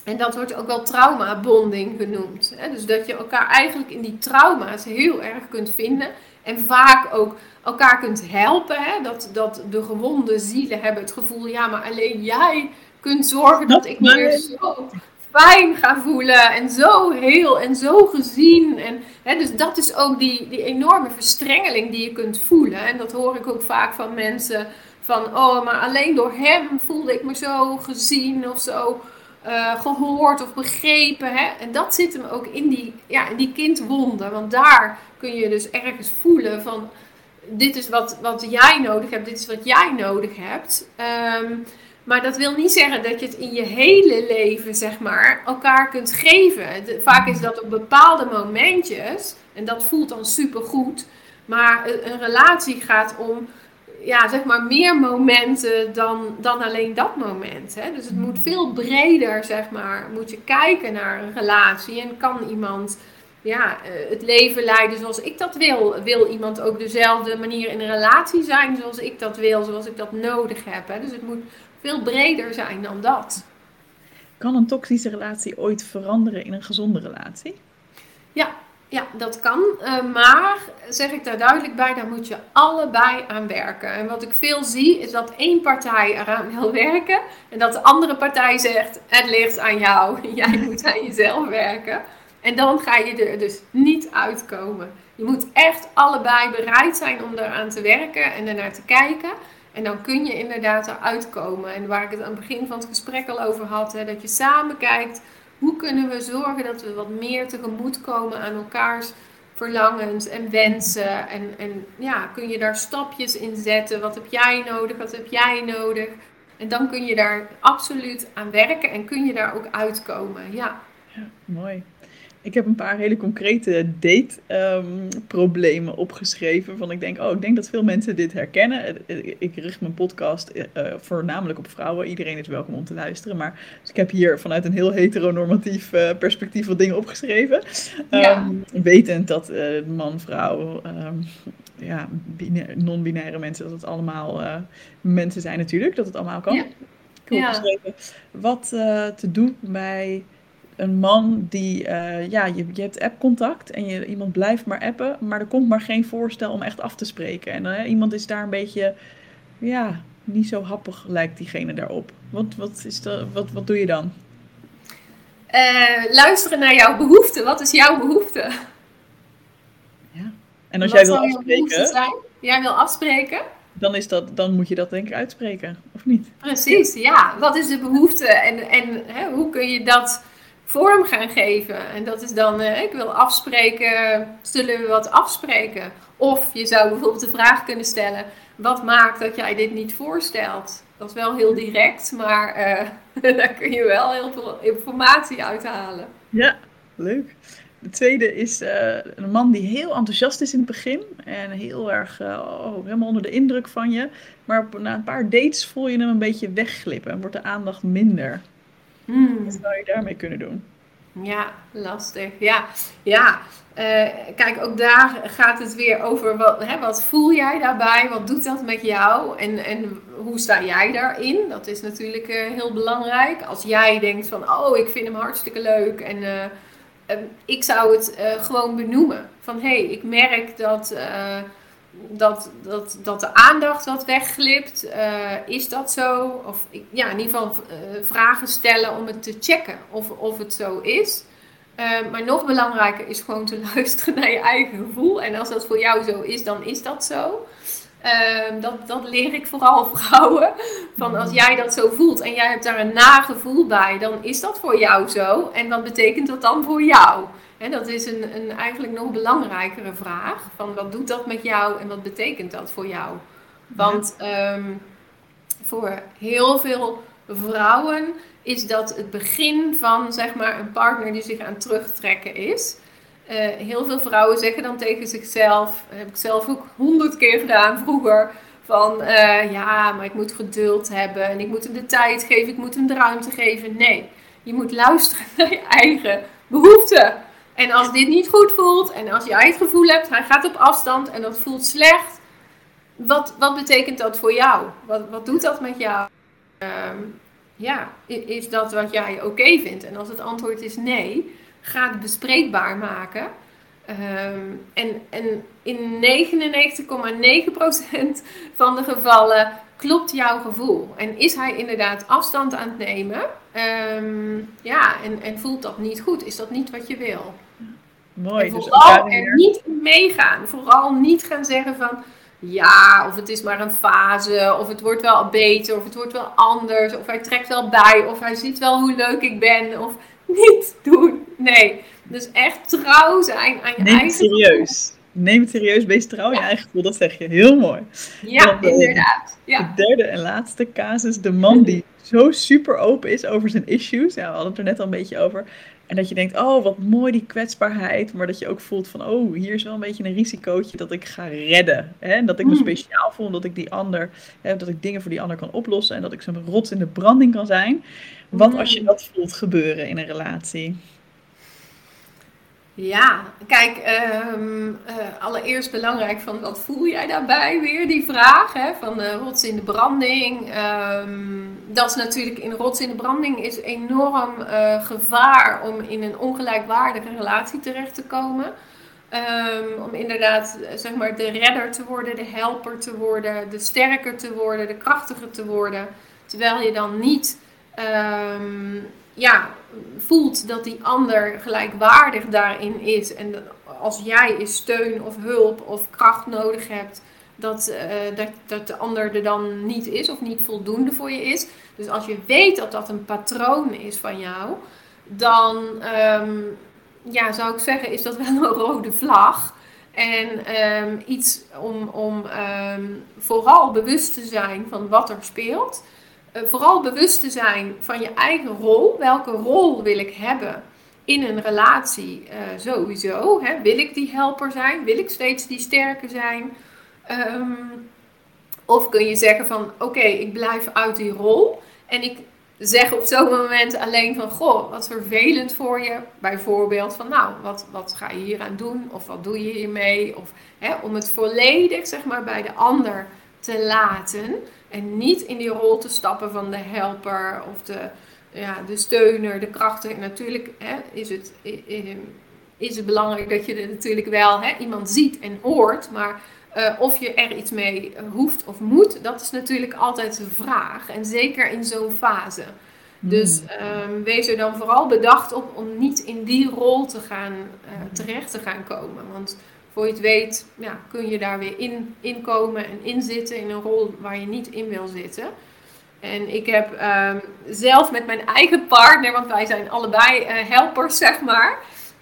en dat wordt ook wel traumabonding genoemd. Hè? Dus dat je elkaar eigenlijk in die trauma's heel erg kunt vinden. En vaak ook elkaar kunt helpen. Hè? Dat, dat de gewonde zielen hebben het gevoel, ja, maar alleen jij kunt zorgen dat ik me weer zo fijn ga voelen. En zo heel en zo gezien. En, hè, dus dat is ook die, die enorme verstrengeling die je kunt voelen. En dat hoor ik ook vaak van mensen. Van, oh, maar alleen door hem voelde ik me zo gezien of zo uh, gehoord of begrepen. Hè? En dat zit hem ook in die, ja, in die kindwonden. Want daar kun je dus ergens voelen van... Dit is wat, wat jij nodig hebt, dit is wat jij nodig hebt. Ehm, maar dat wil niet zeggen dat je het in je hele leven, zeg maar, elkaar kunt geven. vaak is dat op bepaalde momentjes. En dat voelt dan supergoed. Maar een relatie gaat om ja, zeg maar meer momenten dan, dan alleen dat moment. Hè? Dus het moet veel breder, zeg maar, moet je kijken naar een relatie. En kan iemand ja, eh, het leven leiden zoals ik dat wil? Wil iemand ook dezelfde manier in een relatie zijn zoals ik dat wil, zoals ik dat nodig heb? Hè? Dus het moet veel breder zijn dan dat. Kan een toxische relatie ooit veranderen in een gezonde relatie? Ja, ja, dat kan. Uh, maar zeg ik daar duidelijk bij, daar moet je allebei aan werken. En wat ik veel zie, is dat één partij eraan wil werken. En dat de andere partij zegt, het ligt aan jou. Jij moet aan jezelf werken. En dan ga je er dus niet uitkomen. Je moet echt allebei bereid zijn om eraan te werken en ernaar te kijken. En dan kun je inderdaad eruit komen. En waar ik het aan het begin van het gesprek al over had, hè, dat je samen kijkt hoe kunnen we zorgen dat we wat meer tegemoet komen aan elkaars verlangens en wensen? En, en ja, kun je daar stapjes in zetten? Wat heb jij nodig? Wat heb jij nodig? En dan kun je daar absoluut aan werken en kun je daar ook uitkomen. Ja, ja mooi. Ik heb een paar hele concrete date-problemen opgeschreven. Van ik denk, oh, ik denk dat veel mensen dit herkennen. Ik richt mijn podcast uh, voornamelijk op vrouwen. Iedereen is welkom om te luisteren. Maar dus ik heb hier vanuit een heel heteronormatief uh, perspectief wat dingen opgeschreven. Ja. Um, wetend dat man, vrouw, um, ja, non-binaire mensen, dat het allemaal mensen zijn natuurlijk. Dat het allemaal kan. Ja. Opgeschreven wat te doen bij een man die, uh, ja, je, je hebt appcontact en je, iemand blijft maar appen, maar er komt maar geen voorstel om echt af te spreken. En uh, iemand is daar een beetje, ja, niet zo happig lijkt diegene daarop. Wat, wat, is de, wat, wat doe je dan? Uh, luisteren naar jouw behoefte. Wat is jouw behoefte? Ja. En als jij wil afspreken. Zijn? Jij wil afspreken? Dan, is dat, dan moet je dat denk ik uitspreken, of niet? Precies, ja. Wat is de behoefte en, en hè, hoe kun je dat vorm gaan geven. En dat is dan, uh, ik wil afspreken, zullen we wat afspreken? Of je zou bijvoorbeeld de vraag kunnen stellen, wat maakt dat jij dit niet voorstelt? Dat is wel heel direct, maar uh, daar kun je wel heel veel informatie uithalen. Ja, leuk. De tweede is uh, een man die heel enthousiast is in het begin. En heel erg oh, helemaal onder de indruk van je. Maar na een paar dates voel je hem een beetje wegglippen en wordt de aandacht minder. Hmm. Wat zou je daarmee kunnen doen? Ja, lastig. Ja, ja. Uh, kijk, ook daar gaat het weer over wat, hè, wat voel jij daarbij? Wat doet dat met jou? En, en hoe sta jij daarin? Dat is natuurlijk uh, heel belangrijk. Als jij denkt van, oh, ik vind hem hartstikke leuk en uh, ik zou het gewoon benoemen. Van, hé, hey, ik merk dat dat, dat, dat de aandacht wat wegglipt. Uh, is dat zo? Of ja, in ieder geval uh, vragen stellen om het te checken of, of het zo is. Uh, maar nog belangrijker is gewoon te luisteren naar je eigen gevoel. En als dat voor jou zo is, dan is dat zo. Ehm, dat, dat leer ik vooral vrouwen. Van als jij dat zo voelt en jij hebt daar een nagevoel bij, dan is dat voor jou zo. En wat betekent dat dan voor jou? Dat is een, een eigenlijk nog belangrijkere vraag. Van wat doet dat met jou en wat betekent dat voor jou? Want ehm, voor heel veel vrouwen is dat het begin van zeg maar, een partner die zich aan het terugtrekken is. Uh, heel veel vrouwen zeggen dan tegen zichzelf, heb ik zelf ook honderd keer gedaan vroeger, Van eh, ja, maar ik moet geduld hebben en ik moet hem de tijd geven, ik moet hem de ruimte geven. Nee, je moet luisteren naar je eigen behoeften. En als dit niet goed voelt en als jij het gevoel hebt, hij gaat op afstand en dat voelt slecht, wat, wat betekent dat voor jou? Wat, wat doet dat met jou? Ehm, ja, is dat wat jij oké vindt? En als het antwoord is nee, ga het bespreekbaar maken. Ehm, en, en in 99,9% van de gevallen klopt jouw gevoel. En is hij inderdaad afstand aan het nemen? Ehm, ja, en, en voelt dat niet goed? Is dat niet wat je wil? Mooi. En dus vooral dus er niet meegaan. Vooral niet gaan zeggen van ja, of het is maar een fase, of het wordt wel beter, of het wordt wel anders, of hij trekt wel bij, of hij ziet wel hoe leuk ik ben, of niet doen. Nee, dus echt trouw zijn aan je Neem eigen serieus. Neem het serieus, wees trouw aan je eigen gevoel, dat zeg je. Heel mooi. Ja, eh, inderdaad. Ja. De derde en laatste casus, de man die zo super open is over zijn issues. Ja, we hadden het er net al een beetje over. En dat je denkt, oh wat mooi die kwetsbaarheid. Maar dat je ook voelt van, oh hier is wel een beetje een risicootje dat ik ga redden. Hè? En dat ik me hmm. speciaal voel, dat ik die ander, hè, dat ik dingen voor die ander kan oplossen. En dat ik zo'n rots in de branding kan zijn. Wat als je hmm. dat voelt gebeuren in een relatie? Ja, kijk, um, uh, allereerst belangrijk van wat voel jij daarbij weer, die vraag hè, van de rots in de branding. Um, dat is natuurlijk in rots in de branding is enorm uh, gevaar om in een ongelijkwaardige relatie terecht te komen. Um, om inderdaad zeg maar de redder te worden, de helper te worden, de sterker te worden, de krachtiger te worden. Terwijl je dan niet ja, voelt dat die ander gelijkwaardig daarin is. En als jij is steun of hulp of kracht nodig hebt, dat, uh, dat, dat de ander er dan niet is of niet voldoende voor je is. Dus als je weet dat dat een patroon is van jou, dan um, ja, zou ik zeggen, is dat wel een rode vlag. En um, iets om, om um, vooral bewust te zijn van wat er speelt. Eh, vooral bewust te zijn van je eigen rol. Welke rol wil ik hebben in een relatie uh, sowieso? Hè? Wil ik die helper zijn? Wil ik steeds die sterke zijn? Um, of kun je zeggen van oké, ik blijf uit die rol. En ik zeg op zo'n moment alleen van goh, wat vervelend voor je. Bijvoorbeeld van nou, wat, wat ga je hier aan doen? Of wat doe je hiermee? Of hè, om het volledig zeg maar bij de ander te laten. En niet in die rol te stappen van de helper of de, ja, de steuner, de krachten. Natuurlijk hè, is, het, is het belangrijk dat je er natuurlijk wel hè, iemand ziet en hoort. Maar uh, of je er iets mee hoeft of moet, dat is natuurlijk altijd de vraag. En zeker in zo'n fase. Dus um, wees er dan vooral bedacht op om niet in die rol te gaan, uh, terecht te gaan komen. Want voor je het weet, ja, kun je daar weer in, komen en in zitten in een rol waar je niet in wil zitten. En ik heb um, zelf met mijn eigen partner, want wij zijn allebei uh, helpers, zeg maar,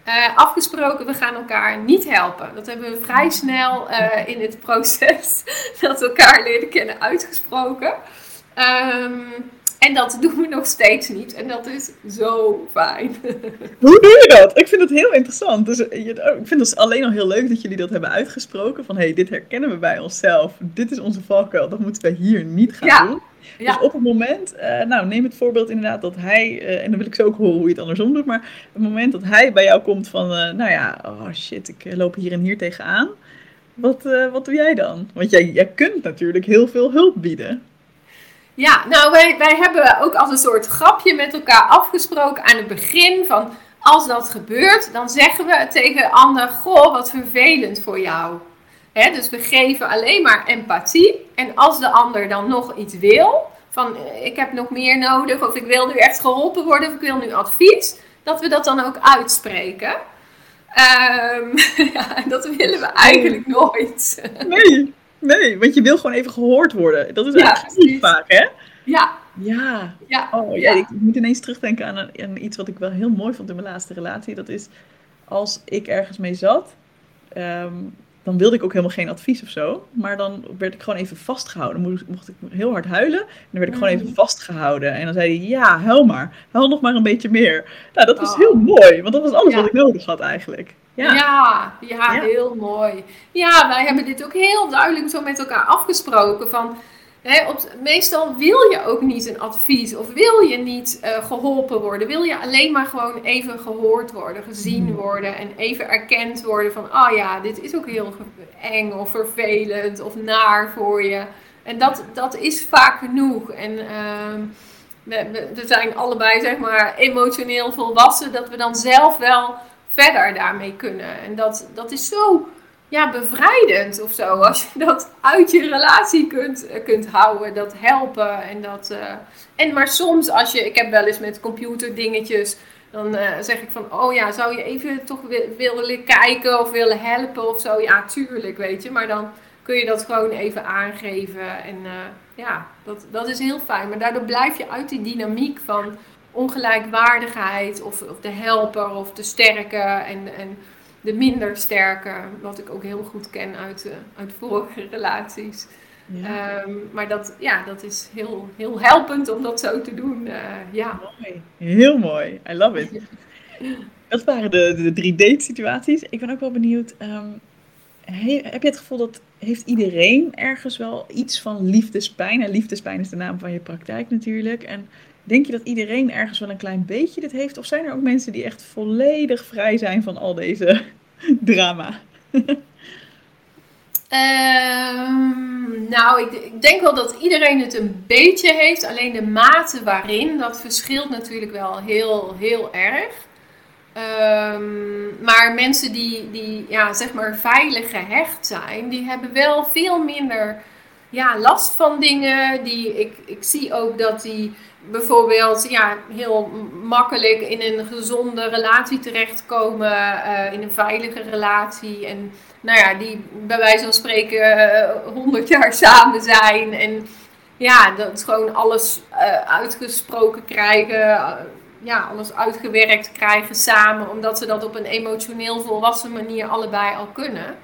uh, afgesproken, we gaan elkaar niet helpen. Dat hebben we vrij snel uh, in het proces dat we elkaar leren kennen uitgesproken. Um, en dat doen we nog steeds niet. En dat is zo fijn. Hoe doe je dat? Ik vind het heel interessant. Dus, eh, ik vind het alleen al heel leuk dat jullie dat hebben uitgesproken. Van, hé, hey, dit herkennen we bij onszelf. Dit is onze valkuil. Dat moeten we hier niet gaan doen. Ja. Dus op het moment, uh, nou neem het voorbeeld inderdaad dat hij, uh, en dan wil ik zo ook horen hoe je het andersom doet, maar het moment dat hij bij jou komt van, uh, nou ja, oh shit, ik loop hier en hier tegenaan. Wat, wat doe jij dan? Want jij, jij kunt natuurlijk heel veel hulp bieden. Ja, nou wij, wij hebben ook als een soort grapje met elkaar afgesproken aan het begin van als dat gebeurt, dan zeggen we tegen de ander, goh, wat vervelend voor jou. He, dus we geven alleen maar empathie. En als de ander dan nog iets wil, van eh, ik heb nog meer nodig, of ik wil nu echt geholpen worden, of ik wil nu advies, dat we dat dan ook uitspreken. Um, ja, dat willen we eigenlijk nooit. Nee, Nee, want je wil gewoon even gehoord worden. Dat is eigenlijk niet vaak, hè? Ja. Ja. ja. Oh, ja. Ik moet ineens terugdenken aan, een, aan, iets wat ik wel heel mooi vond in mijn laatste relatie. Dat is, als ik ergens mee zat, ehm, dan wilde ik ook helemaal geen advies of zo. Maar dan werd ik gewoon even vastgehouden. Mocht, mocht ik heel hard huilen. En dan werd ik gewoon even mm. vastgehouden. En dan zei hij, ja, huil maar. Huil nog maar een beetje meer. Nou, dat was oh. heel mooi. Want dat was alles wat ik nodig had eigenlijk. Ja. Ja, ja, heel mooi. Ja, wij hebben dit ook heel duidelijk zo met elkaar afgesproken. Van, hè, op, meestal wil je ook niet een advies of wil je niet uh, geholpen worden. Wil je alleen maar gewoon even gehoord worden, gezien hmm. worden en even erkend worden van, oh ja, dit is ook heel eng of vervelend of naar voor je. En dat, dat is vaak genoeg. En uh, we, we, zijn allebei, zeg maar, emotioneel volwassen, dat we dan zelf wel verder daarmee kunnen. En dat, dat is zo ja, bevrijdend of zo. Als je dat uit je relatie kunt, kunt houden, dat helpen. En, dat, uh, en maar soms als je, ik heb wel eens met computerdingetjes, dan uh, zeg ik van, oh ja, zou je even toch willen kijken of willen helpen of zo? Ja, tuurlijk, weet je. Maar dan kun je dat gewoon even aangeven. En ja, dat, dat is heel fijn. Maar daardoor blijf je uit die dynamiek van ongelijkwaardigheid of, of de helper of de sterke en, en de minder sterke. Wat ik ook heel goed ken uit, uh, uit vorige relaties. Ja. Um, maar dat, ja, dat is heel, heel helpend om dat zo te doen. Uh, ja. Mooi. Heel mooi. I love it. Dat waren de, de drie date situaties. Ik ben ook wel benieuwd. Um, heb je het gevoel dat heeft iedereen ergens wel iets van liefdespijn? En liefdespijn is de naam van je praktijk natuurlijk. En denk je dat iedereen ergens wel een klein beetje dit heeft? Of zijn er ook mensen die echt volledig vrij zijn van al deze drama? Um, nou, ik, ik, denk wel dat iedereen het een beetje heeft. Alleen de mate waarin, dat verschilt natuurlijk wel heel, heel erg. Um, maar mensen die, die ja, zeg maar veilig gehecht zijn, die hebben wel veel minder ja, last van dingen. Die, ik, ik zie ook dat die bijvoorbeeld ja, heel makkelijk in een gezonde relatie terechtkomen, uh, in een veilige relatie. En nou ja, die bij wijze van spreken uh, 100 jaar samen zijn. En ja, dat gewoon alles uh, uitgesproken krijgen ja, alles uitgewerkt krijgen samen, omdat ze dat op een emotioneel volwassen manier allebei al kunnen.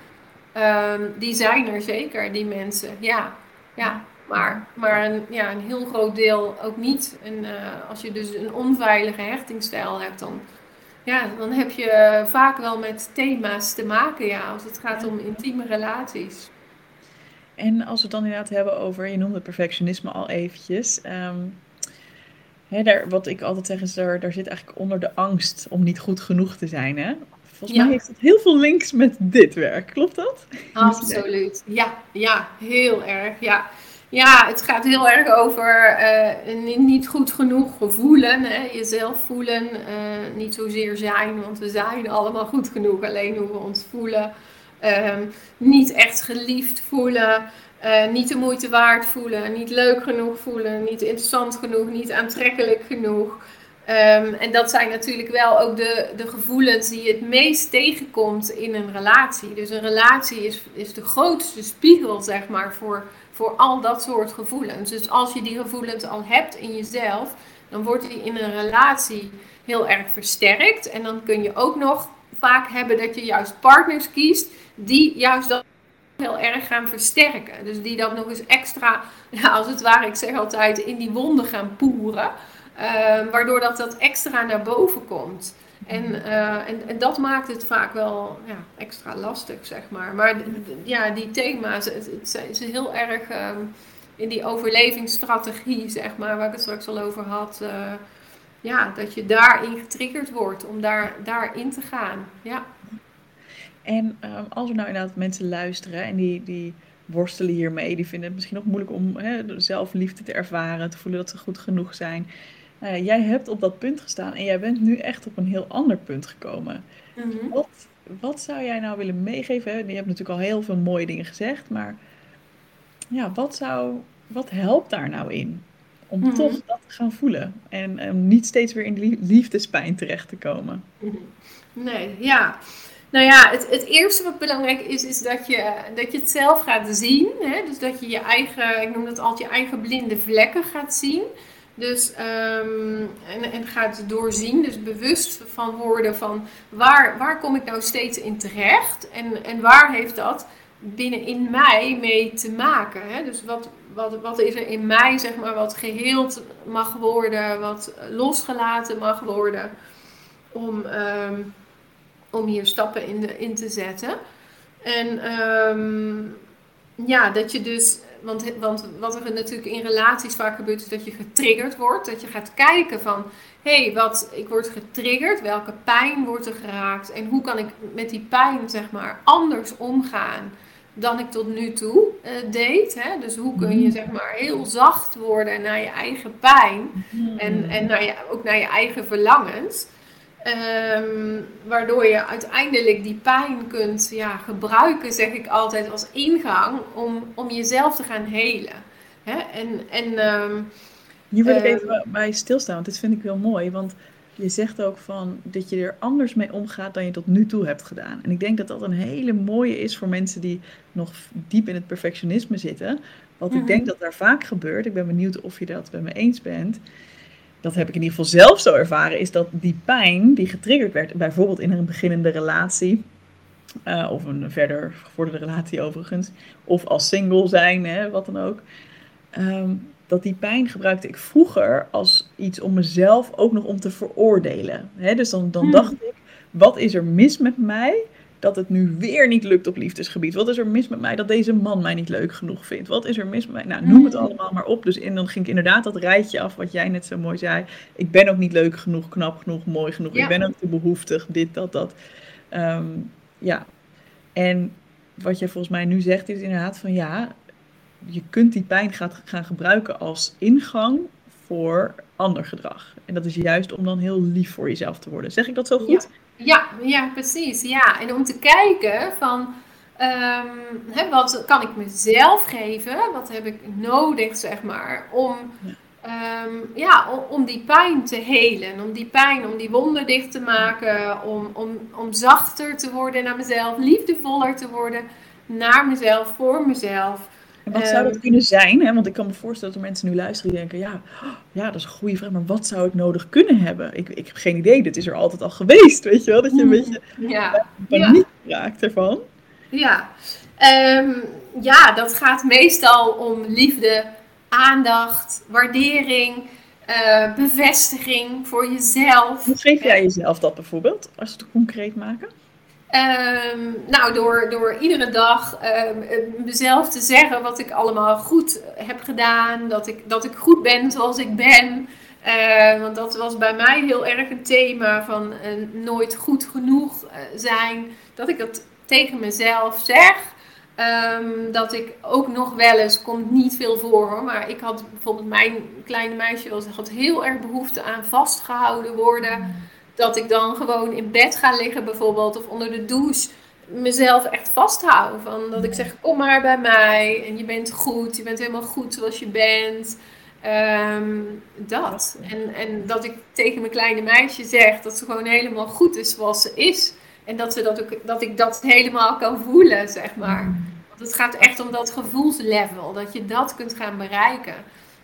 Ehm, die zijn er zeker, die mensen. Ja, ja. Maar, maar een, ja, een heel groot deel ook niet. En uh, als je dus een onveilige hechtingsstijl hebt, dan, ja, dan heb je vaak wel met thema's te maken, ja, als het gaat om intieme relaties. En als we het dan inderdaad hebben over, je noemde perfectionisme al eventjes. Um, daar, wat ik altijd zeg is, daar, daar zit eigenlijk onder de angst om niet goed genoeg te zijn. Hè? Volgens mij heeft het heel veel links met dit werk. Klopt dat? Absoluut. Ja, ja heel erg. Ja. Ja, het gaat heel erg over uh, niet goed genoeg voelen, hè? jezelf voelen, uh, niet zozeer zijn, want we zijn allemaal goed genoeg, alleen hoe we ons voelen. Um, niet echt geliefd voelen, uh, niet de moeite waard voelen, niet leuk genoeg voelen, niet interessant genoeg, niet aantrekkelijk genoeg. Um, en dat zijn natuurlijk wel ook de, de gevoelens die het meest tegenkomt in een relatie. Dus een relatie is, is de grootste spiegel, zeg maar, voor, voor al dat soort gevoelens. Dus als je die gevoelens al hebt in jezelf, dan wordt die in een relatie heel erg versterkt. En dan kun je ook nog vaak hebben dat je juist partners kiest die juist dat heel erg gaan versterken. Dus die dat nog eens extra, als het ware, ik zeg altijd, in die wonden gaan poeren. Ehm, waardoor dat, dat extra naar boven komt. En, eh, en, en, dat maakt het vaak wel ja, extra lastig, zeg maar. Maar ja, die thema's, het, het is heel erg ehm, in die overlevingsstrategie, zeg maar, waar ik het straks al over had. Uh, ja, dat je daarin getriggerd wordt om daar, daarin te gaan. Ja. En um, als er nou inderdaad mensen luisteren en die, die worstelen hiermee, die vinden het misschien nog moeilijk om hè, zelfliefde te ervaren, te voelen dat ze goed genoeg zijn. Ja, jij hebt op dat punt gestaan en jij bent nu echt op een heel ander punt gekomen. Mhm. wat, wat zou jij nou willen meegeven? Je hebt natuurlijk al heel veel mooie dingen gezegd, maar ja, wat, zou, wat helpt daar nou in? Om mhm. toch dat te gaan voelen en um, niet steeds weer in die liefdespijn terecht te komen. Mhm. Nee, ja. Nou ja, het, het eerste wat belangrijk is, is dat je, dat je het zelf gaat zien. Hè? Dus dat je je eigen, ik noem dat altijd, je eigen blinde vlekken gaat zien. Dus, um, en, en gaat doorzien, dus bewust van worden van waar, waar kom ik nou steeds in terecht en, en waar heeft dat binnenin mij mee te maken. Hè? Dus wat, wat, wat is er in mij, zeg maar, wat geheeld mag worden, wat losgelaten mag worden om... Um, om hier stappen in, in te zetten. En ehm, ja, dat je dus, want, want wat er natuurlijk in relaties vaak gebeurt, is dat je getriggerd wordt. Dat je gaat kijken van, hé, hey, wat, ik word getriggerd, welke pijn wordt er geraakt en hoe kan ik met die pijn, zeg maar, anders omgaan dan ik tot nu toe uh, deed. Hè? Dus hoe kun je, zeg maar, heel zacht worden naar je eigen pijn en, en naar je, ook naar je eigen verlangens. Ehm, waardoor je uiteindelijk die pijn kunt ja, gebruiken, zeg ik altijd, als ingang om, om jezelf te gaan helen. Hè? En, en, ehm, Hier wil ik ehm, even bij stilstaan, want dit vind ik heel mooi. Want je zegt ook van dat je er anders mee omgaat dan je tot nu toe hebt gedaan. En ik denk dat dat een hele mooie is voor mensen die nog diep in het perfectionisme zitten. Wat ik mhm. denk dat daar vaak gebeurt. Ik ben benieuwd of je dat met me eens bent dat heb ik in ieder geval zelf zo ervaren, is dat die pijn die getriggerd werd, bijvoorbeeld in een beginnende relatie, uh, of een verder gevorderde relatie overigens, of als single zijn, hè, wat dan ook. Um, dat die pijn gebruikte ik vroeger als iets om mezelf ook nog om te veroordelen. Hè, dus dan, dan hmm. dacht ik, wat is er mis met mij? Dat het nu weer niet lukt op liefdesgebied? Wat is er mis met mij dat deze man mij niet leuk genoeg vindt? Wat is er mis met mij? Nou, noem het mm. allemaal maar op. Dus in, dan ging ik inderdaad dat rijtje af wat jij net zo mooi zei. Ik ben ook niet leuk genoeg, knap genoeg, mooi genoeg. Ik ben ook te behoeftig, dit, dat, dat. Ehm, ja. En wat jij volgens mij nu zegt is inderdaad van ja, je kunt die pijn gaan, gaan gebruiken als ingang voor ander gedrag. En dat is juist om dan heel lief voor jezelf te worden. Zeg ik dat zo goed? Ja, ja, precies. Ja. En om te kijken van ehm, hè, wat kan ik mezelf geven? Wat heb ik nodig, zeg maar, om, ja. Um, ja, om, om, die pijn te helen. Om die pijn, om die wonden dicht te maken. Om, om, om zachter te worden naar mezelf. Liefdevoller te worden naar mezelf, voor mezelf. En wat zou dat ehm, kunnen zijn? Hè? Want ik kan me voorstellen dat er mensen nu luisteren die denken: ja, ja, dat is een goede vraag, maar wat zou ik nodig kunnen hebben? Ik, ik heb geen idee, dit is er altijd al geweest, weet je wel? Dat je een mm, beetje ja. paniek ja. raakt ervan. Ja. Um, ja, dat gaat meestal om liefde, aandacht, waardering, uh, bevestiging voor jezelf. Hoe geef jij jezelf dat bijvoorbeeld, als we het concreet maken? Um, nou, door, door iedere dag um, mezelf te zeggen wat ik allemaal goed heb gedaan. Dat ik, dat ik goed ben zoals ik ben. Uh, want dat was bij mij heel erg een thema van uh, nooit goed genoeg uh, zijn. Dat ik dat tegen mezelf zeg. Dat ik ook nog wel eens, komt niet veel voor hoor, maar ik had bijvoorbeeld mijn kleine meisje was, had heel erg behoefte aan vastgehouden worden dat ik dan gewoon in bed ga liggen bijvoorbeeld of onder de douche mezelf echt vasthouden. Van dat ik zeg, kom maar bij mij en je bent goed, je bent helemaal goed zoals je bent. Ehm, dat. En, en dat ik tegen mijn kleine meisje zeg dat ze gewoon helemaal goed is zoals ze is. En dat, ze dat, ook, dat ik dat helemaal kan voelen, zeg maar. Want het gaat echt om dat gevoelslevel, dat je dat kunt gaan bereiken.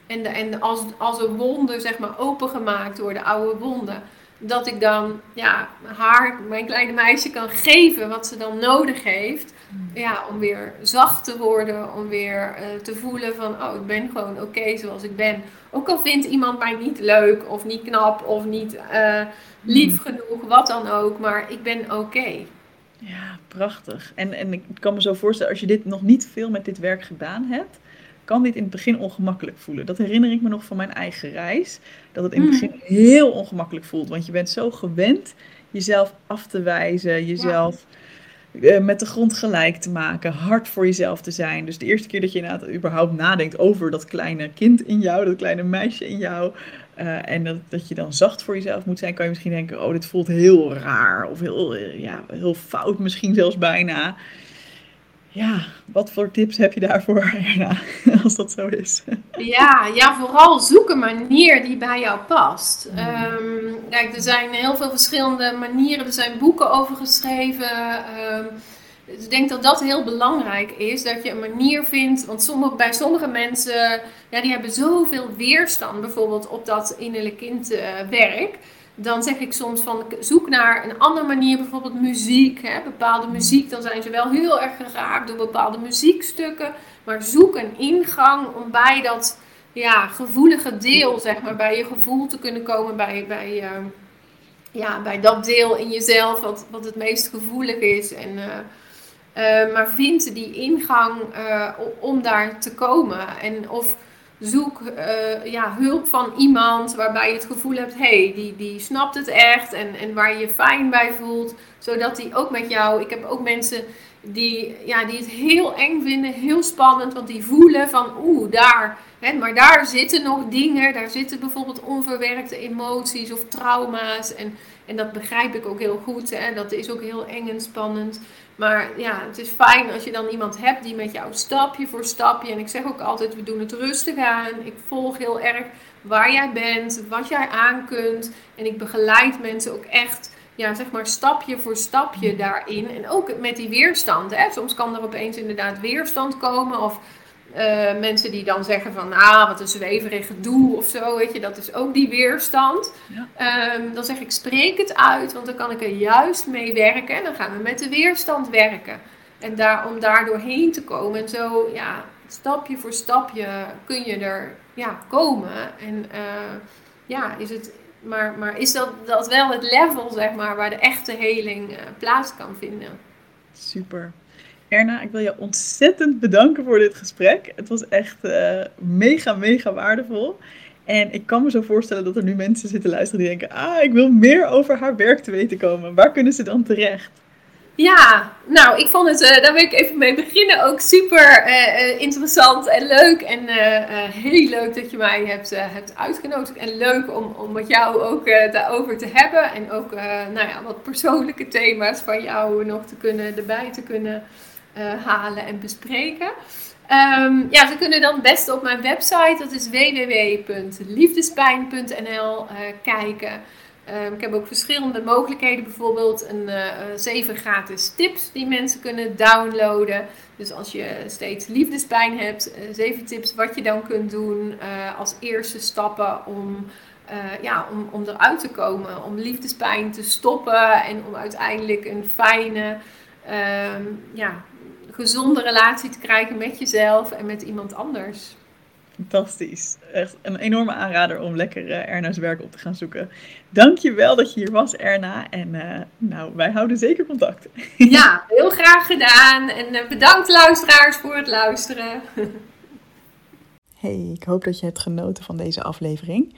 En, de, en als, als een wonde, zeg maar, opengemaakt worden, oude wonden dat ik dan ja, haar, mijn kleine meisje, kan geven wat ze dan nodig heeft. Ja, om weer zacht te worden, om weer uh, te voelen van, oh, ik ben gewoon oké zoals ik ben. Ook al vindt iemand mij niet leuk of niet knap of niet uh, lief hmm. genoeg, wat dan ook, maar ik ben oké. Ja, prachtig. En, en ik kan me zo voorstellen, als je dit nog niet veel met dit werk gedaan hebt, kan dit in het begin ongemakkelijk voelen. Dat herinner ik me nog van mijn eigen reis. Dat het in het hmm. begin heel ongemakkelijk voelt. Want je bent zo gewend jezelf af te wijzen, jezelf eh, met de grond gelijk te maken, hard voor jezelf te zijn. Dus de eerste keer dat je inderdaad überhaupt nadenkt over dat kleine kind in jou, dat kleine meisje in jou. Uh, en dat, dat je dan zacht voor jezelf moet zijn, kan je misschien denken: oh, dit voelt heel raar. Of heel, eh, ja, heel fout, misschien zelfs bijna. Ja, wat voor tips heb je daarvoor, Erna, als dat zo is? Ja, ja, vooral zoek een manier die bij jou past. Um, kijk, er zijn heel veel verschillende manieren. Er zijn boeken over geschreven. Um, ik denk dat dat heel belangrijk is. Dat je een manier vindt. Want sommige, bij sommige mensen, ja, die hebben zoveel weerstand bijvoorbeeld op dat innerlijk kindwerk. Uh, dan zeg ik soms van zoek naar een andere manier, bijvoorbeeld muziek. Hè, bepaalde muziek, dan zijn ze wel heel erg geraakt door bepaalde muziekstukken. Maar zoek een ingang om bij dat ja, gevoelige deel, zeg maar, bij je gevoel te kunnen komen, bij, bij, uh, ja, bij dat deel in jezelf wat, wat het meest gevoelig is. En, maar vind die ingang om daar te komen. En of zoek ja, hulp van iemand waarbij je het gevoel hebt, hey, die, die snapt het echt en, en waar je je fijn bij voelt. Zodat die ook met jou, ik heb ook mensen die, ja, die het heel eng vinden, heel spannend, want die voelen van oeh, daar, hè, maar daar zitten nog dingen, daar zitten bijvoorbeeld onverwerkte emoties of trauma's en, en dat begrijp ik ook heel goed, hè, dat is ook heel eng en spannend. Maar ja, het is fijn als je dan iemand hebt die met jou stapje voor stapje, en ik zeg ook altijd, we doen het rustig aan, ik volg heel erg waar jij bent, wat jij aan kunt en ik begeleid mensen ook echt ja, zeg maar stapje voor stapje daarin. En ook met die weerstand. Hè. Soms kan er opeens inderdaad weerstand komen. Of uh, mensen die dan zeggen van, ah, wat een zweverig gedoe of zo, weet je, dat is ook die weerstand. Ja. Um, dan zeg ik, spreek het uit, want dan kan ik er juist mee werken. En dan gaan we met de weerstand werken. En daar, om daar doorheen te komen. En zo, ja, stapje voor stapje kun je er ja, komen. En uh, ja, is het maar, maar is dat, dat wel het level, zeg maar, waar de echte heling uh, plaats kan vinden? Super. Erna, ik wil je ontzettend bedanken voor dit gesprek. Het was echt uh, mega, mega waardevol. En ik kan me zo voorstellen dat er nu mensen zitten luisteren die denken: Ah, ik wil meer over haar werk te weten komen. Waar kunnen ze dan terecht? Ja, nou, ik vond het, uh, daar wil ik even mee beginnen, ook super uh, interessant en leuk. En heel leuk dat je mij hebt, hebt uitgenodigd. En leuk om, om met jou ook daarover te hebben. En ook nou ja, wat persoonlijke thema's van jou nog te kunnen, erbij te kunnen halen en bespreken. Um, ja, ze kunnen dan best op mijn website, dat is www.liefdespijn.nl, kijken. Um, ik heb ook verschillende mogelijkheden, bijvoorbeeld een uh, zeven gratis tips die mensen kunnen downloaden. Dus als je steeds liefdespijn hebt, zeven tips wat je dan kunt doen als eerste stappen om, ja, om, om eruit te komen. Om liefdespijn te stoppen en om uiteindelijk een fijne, um, ja, gezonde relatie te krijgen met jezelf en met iemand anders. Fantastisch. Echt een enorme aanrader om lekker uh, Erna's werk op te gaan zoeken. Dank je wel dat je hier was, Erna. En uh, nou, wij houden zeker contact. Ja, heel graag gedaan. En uh, bedankt luisteraars voor het luisteren. Hey, ik hoop dat je hebt genoten van deze aflevering.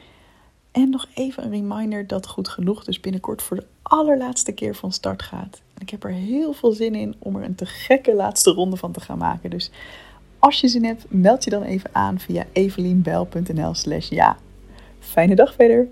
En nog even een reminder dat Goed Genoeg dus binnenkort voor de allerlaatste keer van start gaat. Ik heb er heel veel zin in om er een te gekke laatste ronde van te gaan maken. Dus als je zin hebt, meld je dan even aan via evelienbel.nl slash ja. Fijne dag verder!